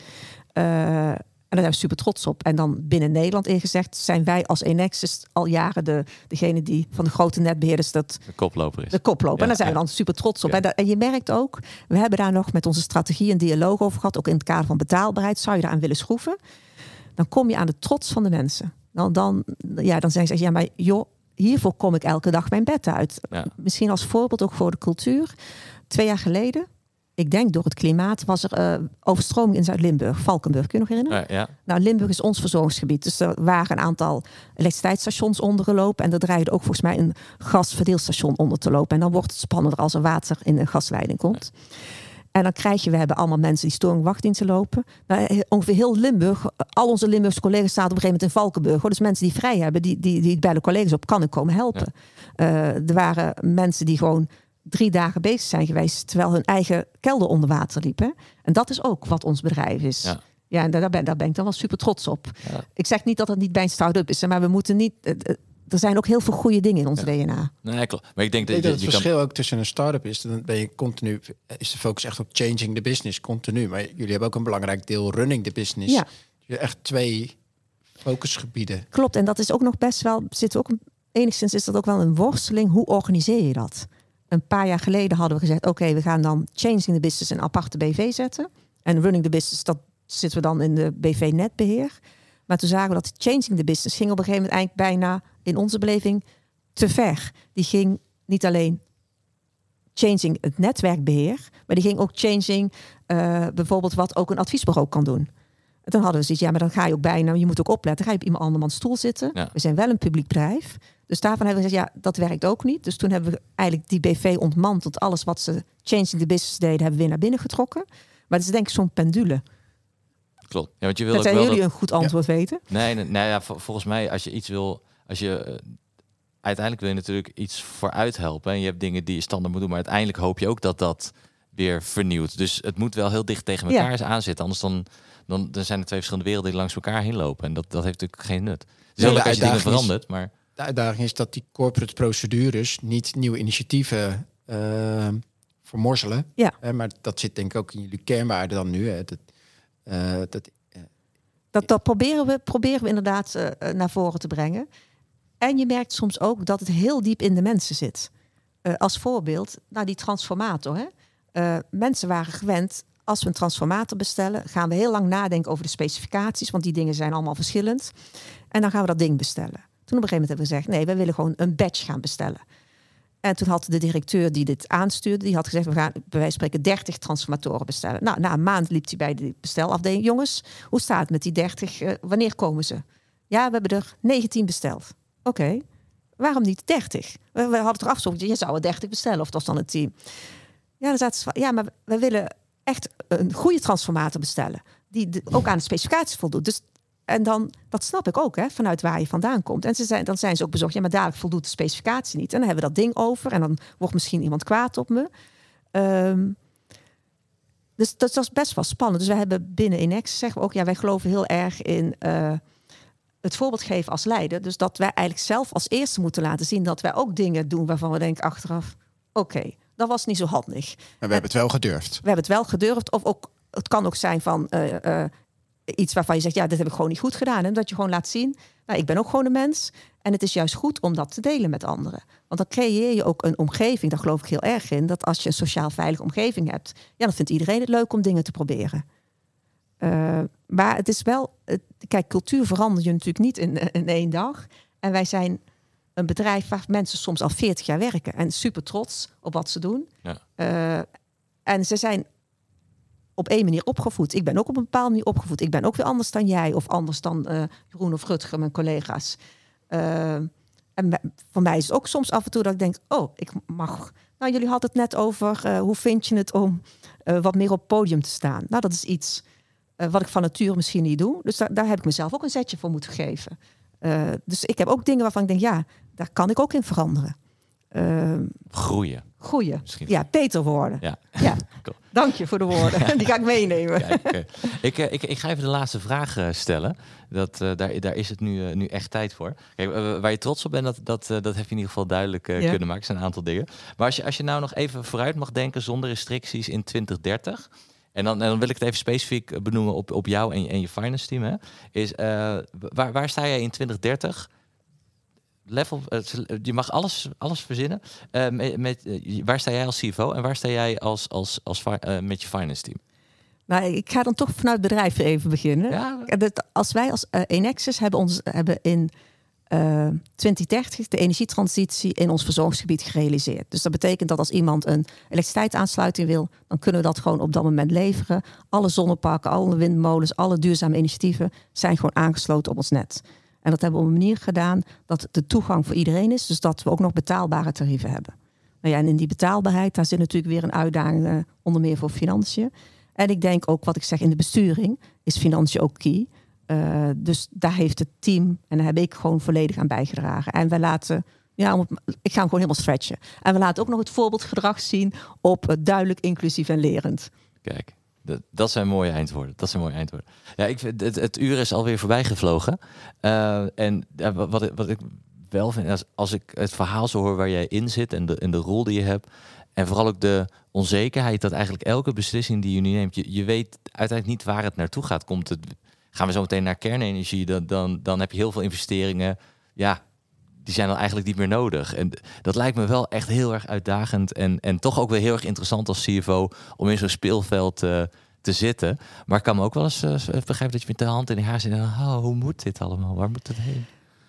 Uh, en daar zijn we super trots op. En dan binnen Nederland ingezegd zijn wij als Enexis al jaren de, degene die van de grote netbeheerders dat de koploper is. De koploper. en daar zijn we dan super trots op. En, en, je merkt ook, we hebben daar nog met onze strategie een dialoog over gehad. Ook in het kader van betaalbaarheid. Zou je daar aan willen schroeven? Dan kom je aan de trots van de mensen. Dan, dan, ja, dan zeggen ze, ja, maar joh, hiervoor kom ik elke dag mijn bed uit. Misschien als voorbeeld ook voor de cultuur. Twee jaar geleden ik denk door het klimaat, was er uh, overstroming in Zuid-Limburg. Valkenburg, kun je nog herinneren? Ja, Nou, Limburg is ons verzorgingsgebied. Dus er waren een aantal elektriciteitsstations ondergelopen. En er draaide ook volgens mij een gasverdeelstation onder te lopen. En dan wordt het spannender als er water in een gasleiding komt. En dan krijg je, we hebben allemaal mensen die storing wachtdiensten lopen. Nou, eh, ongeveer heel Limburg, al onze Limburgse collega's staan op een gegeven moment in Valkenburg. Dus mensen die vrij hebben, die, die, die bij de collega's op kan ik komen helpen. Uh, er waren mensen die gewoon drie dagen bezig zijn geweest terwijl hun eigen kelder onder water liepen. En dat is ook wat ons bedrijf is. Ja. Ja, en daar ben, daar ben ik dan wel super trots op. Ik zeg niet dat het niet bij een start-up is, maar we moeten niet. Er zijn ook heel veel goede dingen in ons DNA. Nee, klopt. Maar ik denk dat, je, het verschil ook tussen een start-up is, dan ben je continu, is de focus echt op changing the business, continu. Maar jullie hebben ook een belangrijk deel running the business. Ja. Je echt twee focusgebieden. Klopt, en dat is ook nog best wel, zit ook enigszins is dat ook wel een worsteling. Hoe organiseer je dat? Een paar jaar geleden hadden we gezegd: oké, we gaan dan Changing the Business een aparte BV zetten. En Running the Business, dat zitten we dan in de BV netbeheer. Maar toen zagen we dat Changing the Business ging op een gegeven moment eigenlijk bijna in onze beleving te ver. Die ging niet alleen changing het netwerkbeheer, maar die ging ook changing uh, bijvoorbeeld wat ook een adviesbureau kan doen. En dan hadden we zoiets, ja, maar dan ga je ook bijna, je moet ook opletten, ga je op iemand andermans stoel zitten. We zijn wel een publiek bedrijf. Dus daarvan hebben we gezegd, ja, dat werkt ook niet. Dus toen hebben we eigenlijk die BV ontmanteld. Alles wat ze changing the business deden, hebben we weer naar binnen getrokken. Maar het is denk ik zo'n pendule. Klopt. Ja, want je wil dat zijn jullie een goed antwoord weten. Nee, nee, nee ja, volgens mij als je iets wil, als je uh, uiteindelijk wil je natuurlijk iets vooruit helpen en je hebt dingen die je standaard moet doen, maar uiteindelijk hoop je ook dat dat weer vernieuwt. Dus het moet wel heel dicht tegen elkaar ja. aanzitten, anders dan, dan, dan zijn er twee verschillende werelden die langs elkaar heen lopen en dat, dat heeft natuurlijk geen nut. Dus nee, als je dingen verandert, maar de uitdaging is dat die corporate procedures niet nieuwe initiatieven uh, vermorzelen. Ja. maar dat zit denk ik ook in jullie kernwaarden dan nu. Hè. Dat, uh, dat, dat, dat, proberen, we, proberen we inderdaad naar voren te brengen. En je merkt soms ook dat het heel diep in de mensen zit. als voorbeeld, nou die transformator. Hè? mensen waren gewend, als we een transformator bestellen, gaan we heel lang nadenken over de specificaties, want die dingen zijn allemaal verschillend. En dan gaan we dat ding bestellen. Toen op een gegeven moment hebben we gezegd, nee, we willen gewoon een badge gaan bestellen. En toen had de directeur die dit aanstuurde, die had gezegd, we gaan bij wijze van spreken 30 transformatoren bestellen. Nou, na een maand liep hij bij de bestelafdeling. Jongens, hoe staat het met die 30? Uh, eh, wanneer komen ze? Ja, we hebben er 19 besteld. Oké, waarom niet 30? We, hadden toch afgesproken, je zou er 30 bestellen, of dat was dan het team. Ja, dan zaten ze ja, maar we willen echt een goede transformator bestellen. Die ook aan de specificaties voldoet. Dus en dan, dat snap ik ook, hè, vanuit waar je vandaan komt. En ze zijn, dan zijn ze ook bezorgd, ja, maar dadelijk voldoet de specificatie niet. En dan hebben we dat ding over en dan wordt misschien iemand kwaad op me. Um, dus dat, was best wel spannend. Dus we hebben binnen Inex zeggen we ook, ja, wij geloven heel erg in uh, het voorbeeld geven als leider. Dus dat wij eigenlijk zelf als eerste moeten laten zien dat wij ook dingen doen waarvan we denken achteraf, oké, dat was niet zo handig. Maar we hebben het wel gedurfd. We hebben het wel gedurfd. Of ook, het kan ook zijn van, uh, uh, iets waarvan je zegt, ja, dit heb ik gewoon niet goed gedaan. En dat je gewoon laat zien, nou, ik ben ook gewoon een mens. En het is juist goed om dat te delen met anderen. Want dan creëer je ook een omgeving, daar geloof ik heel erg in, dat als je een sociaal veilige omgeving hebt, ja, dan vindt iedereen het leuk om dingen te proberen. Uh, maar het is wel, het- kijk, cultuur verander je natuurlijk niet in, in één dag. En wij zijn een bedrijf waar mensen soms al 40 jaar werken en super trots op wat ze doen. Ja. Eh, en ze zijn op één manier opgevoed. Ik ben ook op een bepaalde manier opgevoed. Ik ben ook weer anders dan jij of anders dan eh, Jeroen of Rutger, mijn collega's. Eh, en voor mij is het ook soms af en toe dat ik denk, oh, ik mag. Nou, jullie hadden het net over eh, hoe vind je het om wat meer op het podium te staan. Nou, dat is iets wat ik van nature misschien niet doe. Dus daar, daar heb ik mezelf ook een zetje voor moeten geven. Dus ik heb ook dingen waarvan ik denk, ja, daar kan ik ook in veranderen. Groeien. Groeien. Misschien. Ja, beter worden. Ja. Ja. Cool. Dank je voor de woorden. Die ga ik meenemen. Kijk, eh, ik, eh, ik, ik ga even de laatste vraag eh, stellen. Dat, daar, daar is het nu, nu echt tijd voor. Kijk, waar je trots op bent, dat, dat, dat heb je in ieder geval duidelijk Ja. kunnen maken. Er zijn een aantal dingen. Maar als je, als je nou nog even vooruit mag denken zonder restricties in 2030. En dan, en dan wil ik het even specifiek benoemen op, op jou en, je- en je finance team. Hè, is, waar, waar sta jij in 2030? Level, eh, je mag alles, alles verzinnen. Eh, met, met, eh, waar sta jij als CFO en waar sta jij als, als, als, eh, met je finance team? Nou, ik ga dan toch vanuit het bedrijf even beginnen. Ja. Als wij als eh, Enexis hebben, ons, hebben in eh 2030 de energietransitie in ons verzorgingsgebied gerealiseerd. Dus dat betekent dat als iemand een elektriciteitsaansluiting wil, dan kunnen we dat gewoon op dat moment leveren. Alle zonneparken, alle windmolens, alle duurzame initiatieven zijn gewoon aangesloten op ons net. En dat hebben we op een manier gedaan dat de toegang voor iedereen is, dus dat we ook nog betaalbare tarieven hebben. Nou ja, en in die betaalbaarheid, daar zit natuurlijk weer een uitdaging, eh, onder meer voor financiën. En ik denk ook wat ik zeg in de besturing, is financiën ook key. Eh, dus daar heeft het team, en daar heb ik gewoon volledig aan bijgedragen. En wij laten, ja, ik ga hem gewoon helemaal stretchen. En we laten ook nog het voorbeeldgedrag zien op eh, duidelijk, inclusief en lerend. Kijk, dat, dat zijn mooie eindwoorden. Dat zijn mooie eindwoorden. Ja, ik, vind- het, het uur is alweer voorbij gevlogen. Eh, en wat, wat ik wel vind, als, als ik het verhaal zo hoor waar jij in zit en de, en de rol die je hebt. En vooral ook de onzekerheid dat eigenlijk elke beslissing die je nu neemt, je, je weet uiteindelijk niet waar het naartoe gaat. Komt het, gaan we zo meteen naar kernenergie, dan, dan, dan heb je heel veel investeringen. Ja, die zijn dan eigenlijk niet meer nodig. En dat lijkt me wel echt heel erg uitdagend. En, en toch ook weer heel erg interessant als CFO om in zo'n speelveld eh, te zitten. Maar ik kan me ook wel eens eh, begrijpen dat je met de hand in de haar zit. En, oh, hoe moet dit allemaal? Waar moet het heen?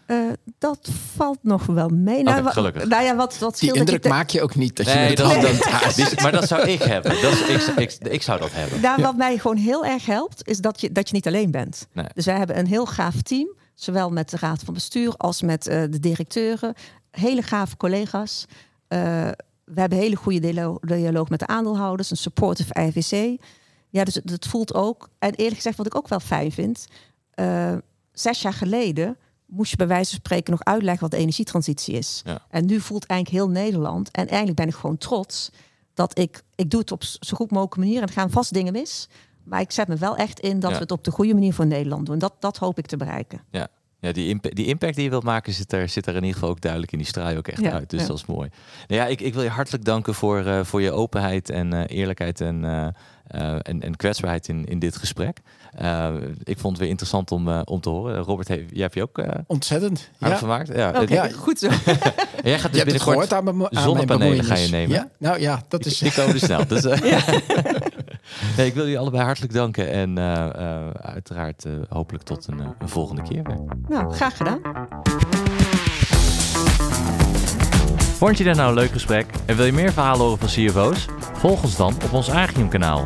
Eh, dat valt nog wel mee. Oké, wa- gelukkig. Nou ja, wat, wat Die indruk je- maak je ook niet. Dat je Nee, met dat, zit. maar dat zou ik hebben. Dat is, ik, ik, ik zou dat hebben. Nou, wat mij gewoon heel erg helpt, is dat je, dat je niet alleen bent. Nee. Dus wij hebben een heel gaaf team, zowel met de raad van bestuur als met eh, de directeuren. Hele gave collega's. Eh, we hebben hele goede dialo- dialoog met de aandeelhouders, een supportive IVC. Ja, dus het voelt ook. En eerlijk gezegd, wat ik ook wel fijn vind, eh, zes jaar geleden moest je bij wijze van spreken nog uitleggen wat de energietransitie is. Ja. En nu voelt eigenlijk heel Nederland, en eigenlijk ben ik gewoon trots, dat ik, ik doe het op zo goed mogelijke manier. En er gaan vast dingen mis. Maar ik zet me wel echt in dat Ja. we het op de goede manier voor Nederland doen. Dat, dat hoop ik te bereiken. Ja, ja die, imp- die impact die je wilt maken zit er, zit er in ieder geval ook duidelijk in. Die straal ook echt Ja, uit. Dus ja. dat is mooi. Nou ja, ik, ik wil je hartelijk danken voor, eh, voor je openheid en eh, eerlijkheid en, eh, eh, en, en kwetsbaarheid in, in dit gesprek. Eh, ik vond het weer interessant om, om te horen. Robert, hey, jij hebt je ook Ontzettend. Ja. vermaakt. Ja, Ja. goed zo. en jij gaat Je dus hebt het binnenkort... gehoord aan, mijn- aan mijn zonnepanelen ga je nemen. Ja? Nou ja, dat is... Die komen er snel. Dus, nee, ik wil jullie allebei hartelijk danken. En eh, eh, uiteraard eh, hopelijk tot een, een volgende keer weer. Nou, graag gedaan. Vond je dit nou een leuk gesprek en wil je meer verhalen horen van CFO's? Volg ons dan op ons Agium kanaal.